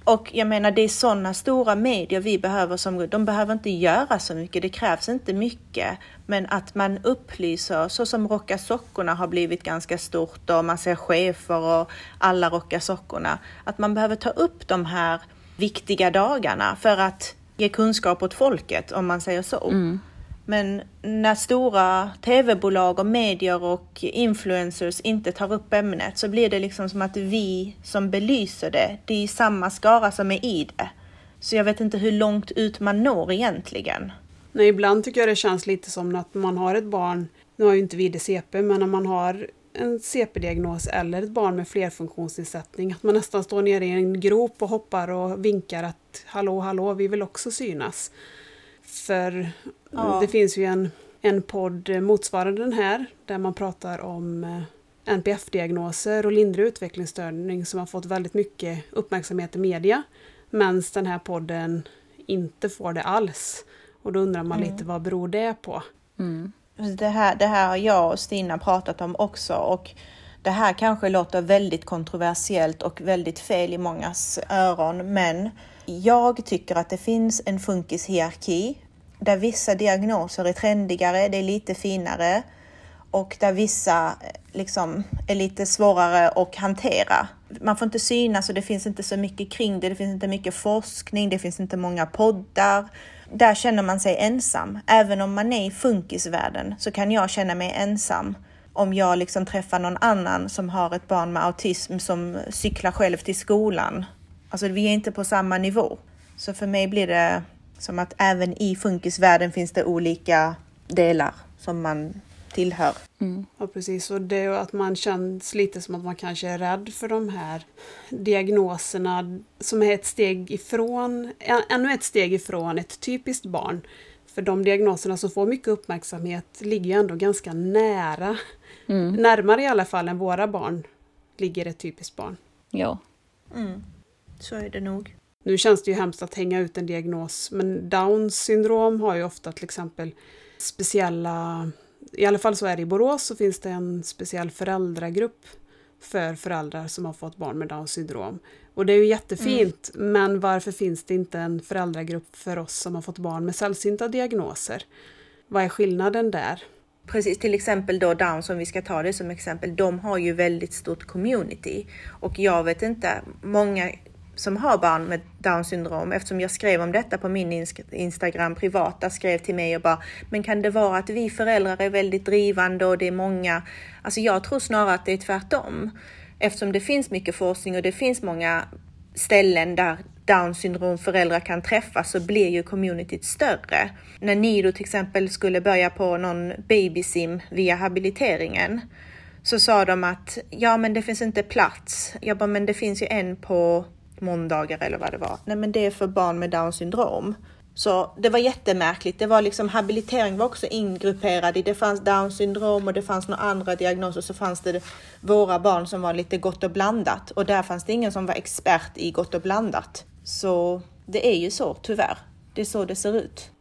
Och jag menar det är sådana stora medier vi behöver som, de behöver inte göra så mycket, det krävs inte mycket. Men att man upplyser, så som Rocka sockorna har blivit ganska stort och man ser chefer och alla rockar sockorna. Att man behöver ta upp de här viktiga dagarna för att ge kunskap åt folket om man säger så. Mm. Men när stora tv-bolag och medier och influencers inte tar upp ämnet så blir det liksom som att vi som belyser det, det är samma skara som är i det. Så jag vet inte hur långt ut man når egentligen. Nej, ibland tycker jag det känns lite som att man har ett barn, nu har ju inte vi det CP, men när man har en CP-diagnos eller ett barn med flerfunktionsnedsättning, att man nästan står nere i en grop och hoppar och vinkar att hallå, hallå, vi vill också synas. För Ja. det finns ju en, en podd motsvarande den här, där man pratar om eh, NPF-diagnoser och lindrig utvecklingsstörning som har fått väldigt mycket uppmärksamhet i media. Medan den här podden inte får det alls. Och då undrar man lite vad beror det på? Mm. Det här, det här har jag och Stina pratat om också och det här kanske låter väldigt kontroversiellt och väldigt fel i mångas öron men jag tycker att det finns en funkishierarki där vissa diagnoser är trendigare, det är lite finare och där vissa eh, liksom är lite svårare att hantera. Man får inte synas och det finns inte så mycket kring det. Det finns inte mycket forskning, det finns inte många poddar. Där känner man sig ensam. Även om man är i funkisvärlden så kan jag känna mig ensam om jag liksom träffar någon annan som har ett barn med autism som cyklar själv till skolan. Alltså vi är inte på samma nivå. Så för mig blir det som att även i funkisvärlden finns det olika delar som man tillhör. Ja, precis. Och det är ju att man känns lite som att man kanske är rädd för de här diagnoserna som är ett steg ifrån, ännu ett steg ifrån ett typiskt barn. För de diagnoserna som får mycket uppmärksamhet ligger ju ändå ganska nära, närmare i alla fall än våra barn ligger ett typiskt barn. Ja. Så är det nog. Nu känns det ju hemskt att hänga ut en diagnos, men Downs syndrom har ju ofta till exempel speciella, i alla fall så är det i Borås, så finns det en speciell föräldragrupp för föräldrar som har fått barn med Downs syndrom. Och det är ju jättefint, men varför finns det inte en föräldragrupp för oss som har fått barn med sällsynta diagnoser? Vad är skillnaden där? Precis, till exempel då Down som vi ska ta det som exempel, de har ju väldigt stort community. Och jag vet inte, många som har barn med Down syndrom eftersom jag skrev om detta på min Instagram privata, skrev till mig och bara, men kan det vara att vi föräldrar är väldigt drivande och det är många, alltså jag tror snarare att det är tvärtom. Eftersom det finns mycket forskning och det finns många ställen där Down syndrom föräldrar kan träffas så blir ju communityt större. När ni då till exempel skulle börja på någon babysim via habiliteringen så sa de att ja, men det finns inte plats. Jag bara, men det finns ju en på måndagar eller vad det var. Nej, men det är för barn med Down syndrom. Så det var jättemärkligt. Det var liksom habilitering var också ingrupperad i. Det fanns Down syndrom och det fanns några andra diagnoser. Så fanns det våra barn som var lite gott och blandat och där fanns det ingen som var expert i gott och blandat. Så det är ju så tyvärr. Det är så det ser ut.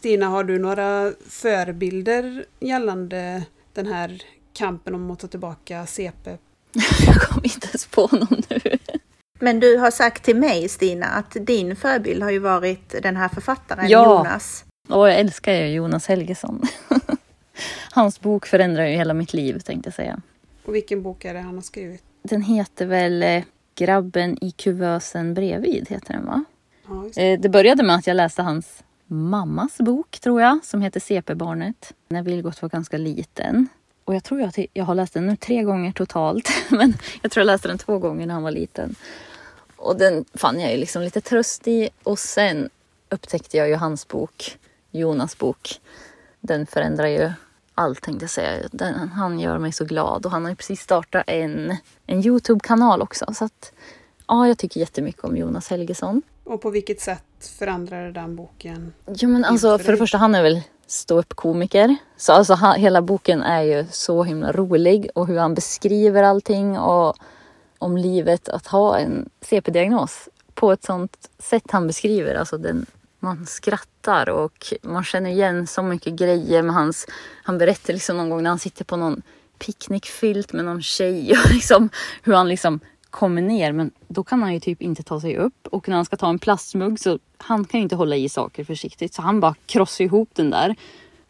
Stina, har du några förebilder gällande den här kampen om att ta tillbaka CP? Jag kommer inte ens på någon nu. Men du har sagt till mig, Stina, att din förebild har ju varit den här författaren Ja. Jonas. Och jag älskar ju Jonas Helgesson. Hans bok förändrar ju hela mitt liv tänkte jag säga. Och vilken bok är det han har skrivit? Den heter väl eh, Grabben i kuvösen bredvid, heter den va? Ja, just det. Eh, Det började med att jag läste hans mammas bok, tror jag, som heter CP-barnet, när Vilgot var ganska liten. Och jag tror jag, att jag har läst den nu tre gånger totalt, men jag tror jag läste den två gånger när han var liten. Och den fann jag ju liksom lite tröst i. Och sen upptäckte jag ju hans bok, Jonas bok. Den förändrar ju allt tänkte jag säga. Den, han gör mig så glad och han har ju precis startat en, en Youtube-kanal också. Så att ja, jag tycker jättemycket om Jonas Helgesson. Och på vilket sätt förändrade den boken? Jo men alltså för det första han är väl ståuppkomiker. Så alltså han, hela boken är ju så himla rolig och hur han beskriver allting och om livet att ha en CP-diagnos på ett sånt sätt han beskriver. Alltså den, man skrattar och man känner igen så mycket grejer med hans... Han berättar liksom någon gång när han sitter på någon picknickfilt med någon tjej och liksom hur han liksom kommer ner men då kan han ju typ inte ta sig upp och när han ska ta en plastmugg så han kan ju inte hålla i saker försiktigt så han bara krossar ihop den där.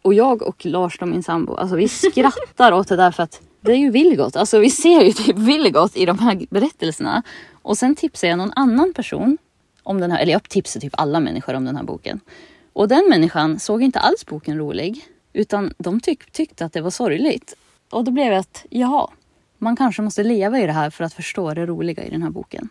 Och jag och Lars då min sambo, alltså vi skrattar åt det där för att det är ju Vilgot. Alltså vi ser ju typ Vilgot i de här berättelserna. Och sen tipsar jag någon annan person om den här, eller jag tipsar typ alla människor om den här boken. Och den människan såg inte alls boken rolig utan de tyck, tyckte att det var sorgligt. Och då blev jag att, jaha, man kanske måste leva i det här för att förstå det roliga i den här boken.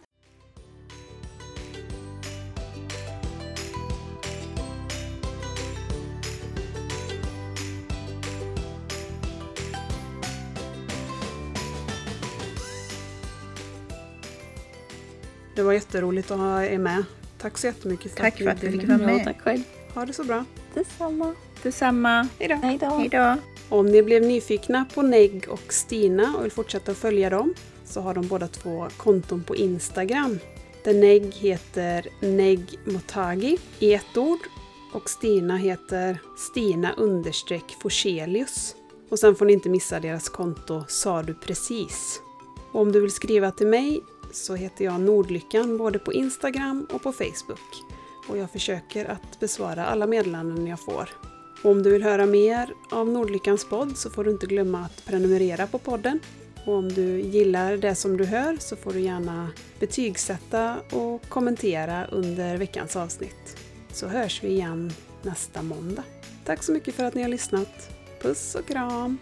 Det var jätteroligt att ha er med. Tack så jättemycket Tack för att vi fick vara Ja, med. tack själv. Ha det så bra. Detsamma. Detsamma. Hejdå. Hej då. Om ni blev nyfikna på Neg och Stina och vill fortsätta att följa dem så har de båda två konton på Instagram. Där Neg heter Neg Motagi i ett ord och Stina heter Stina understreck Forselius. Och sen får ni inte missa deras konto Sa du precis. Och om du vill skriva till mig så heter jag Nordlyckan både på Instagram och på Facebook. Och jag försöker att besvara alla meddelanden jag får. Och om du vill höra mer av Nordlyckans podd så får du inte glömma att prenumerera på podden. Och om du gillar det som du hör så får du gärna betygsätta och kommentera under veckans avsnitt. Så hörs vi igen nästa måndag. Tack så mycket för att ni har lyssnat. Puss och kram!